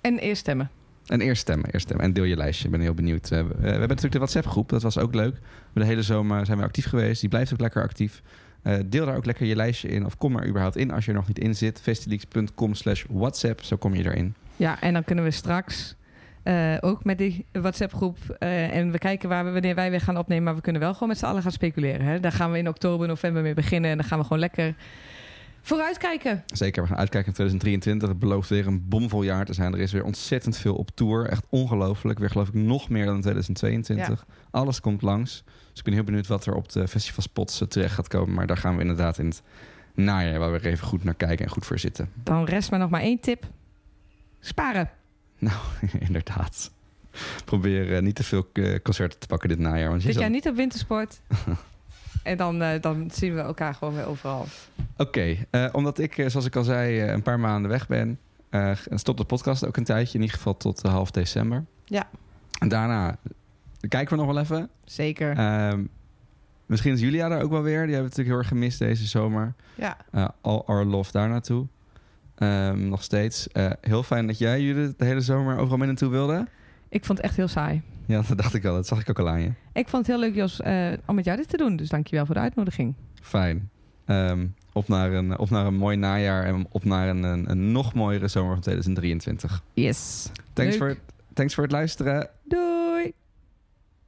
En eerst stemmen. En eerst stemmen, eerst stemmen. En deel je lijstje. Ik ben heel benieuwd. We, hebben natuurlijk de WhatsApp groep. Dat was ook leuk. We de hele zomer zijn we actief geweest. Die blijft ook lekker actief. Eh, deel daar ook lekker je lijstje in. Of kom er überhaupt in als je er nog niet in zit. festileaks.com slash WhatsApp. Zo kom je erin. Ja, en dan kunnen we straks eh, ook met die WhatsApp-groep. eh, en we kijken waar we, wanneer wij weer gaan opnemen. Maar we kunnen wel gewoon met z'n allen gaan speculeren. Hè? Daar gaan we in oktober, november mee beginnen. En dan gaan we gewoon lekker vooruitkijken. Zeker, we gaan uitkijken naar 2023. Het belooft weer een bomvol jaar te zijn. Er is weer ontzettend veel op tour. Echt ongelooflijk. Weer geloof ik nog meer dan in 2022. Alles komt langs. Dus ik ben heel benieuwd wat er op de festivalspots eh, terecht gaat komen. Maar daar gaan we inderdaad in het najaar waar we er even goed naar kijken en goed voor zitten. Dan rest maar nog maar één tip. Sparen. Nou, inderdaad. Probeer eh, niet te veel eh, concerten te pakken dit najaar. Want je zal- jaar niet op wintersport. en dan, dan zien we elkaar gewoon weer overal. Oké, omdat ik, zoals ik al zei, een paar maanden weg ben. stopt de podcast ook een tijdje, in ieder geval tot half december. Ja. En daarna kijken we nog wel even. Zeker. Ehm, misschien is Julia daar ook wel weer. Die hebben we natuurlijk heel erg gemist deze zomer. ja. Eh, all our love daar naartoe. Ehm, nog steeds. Eh, heel fijn dat jij Judith de hele zomer overal mee naartoe wilde. Ik vond het echt heel saai. Ja, dat dacht ik al. Dat zag ik ook al aan je. Ik vond het heel leuk, Jos, eh, om met jou dit te doen. Dus dankjewel voor de uitnodiging. Fijn. Ehm, op, naar een, op naar een mooi najaar en op naar een, een, een nog mooiere zomer van 2023. Yes. Thanks Leuk. voor, thanks voor het luisteren. Doei.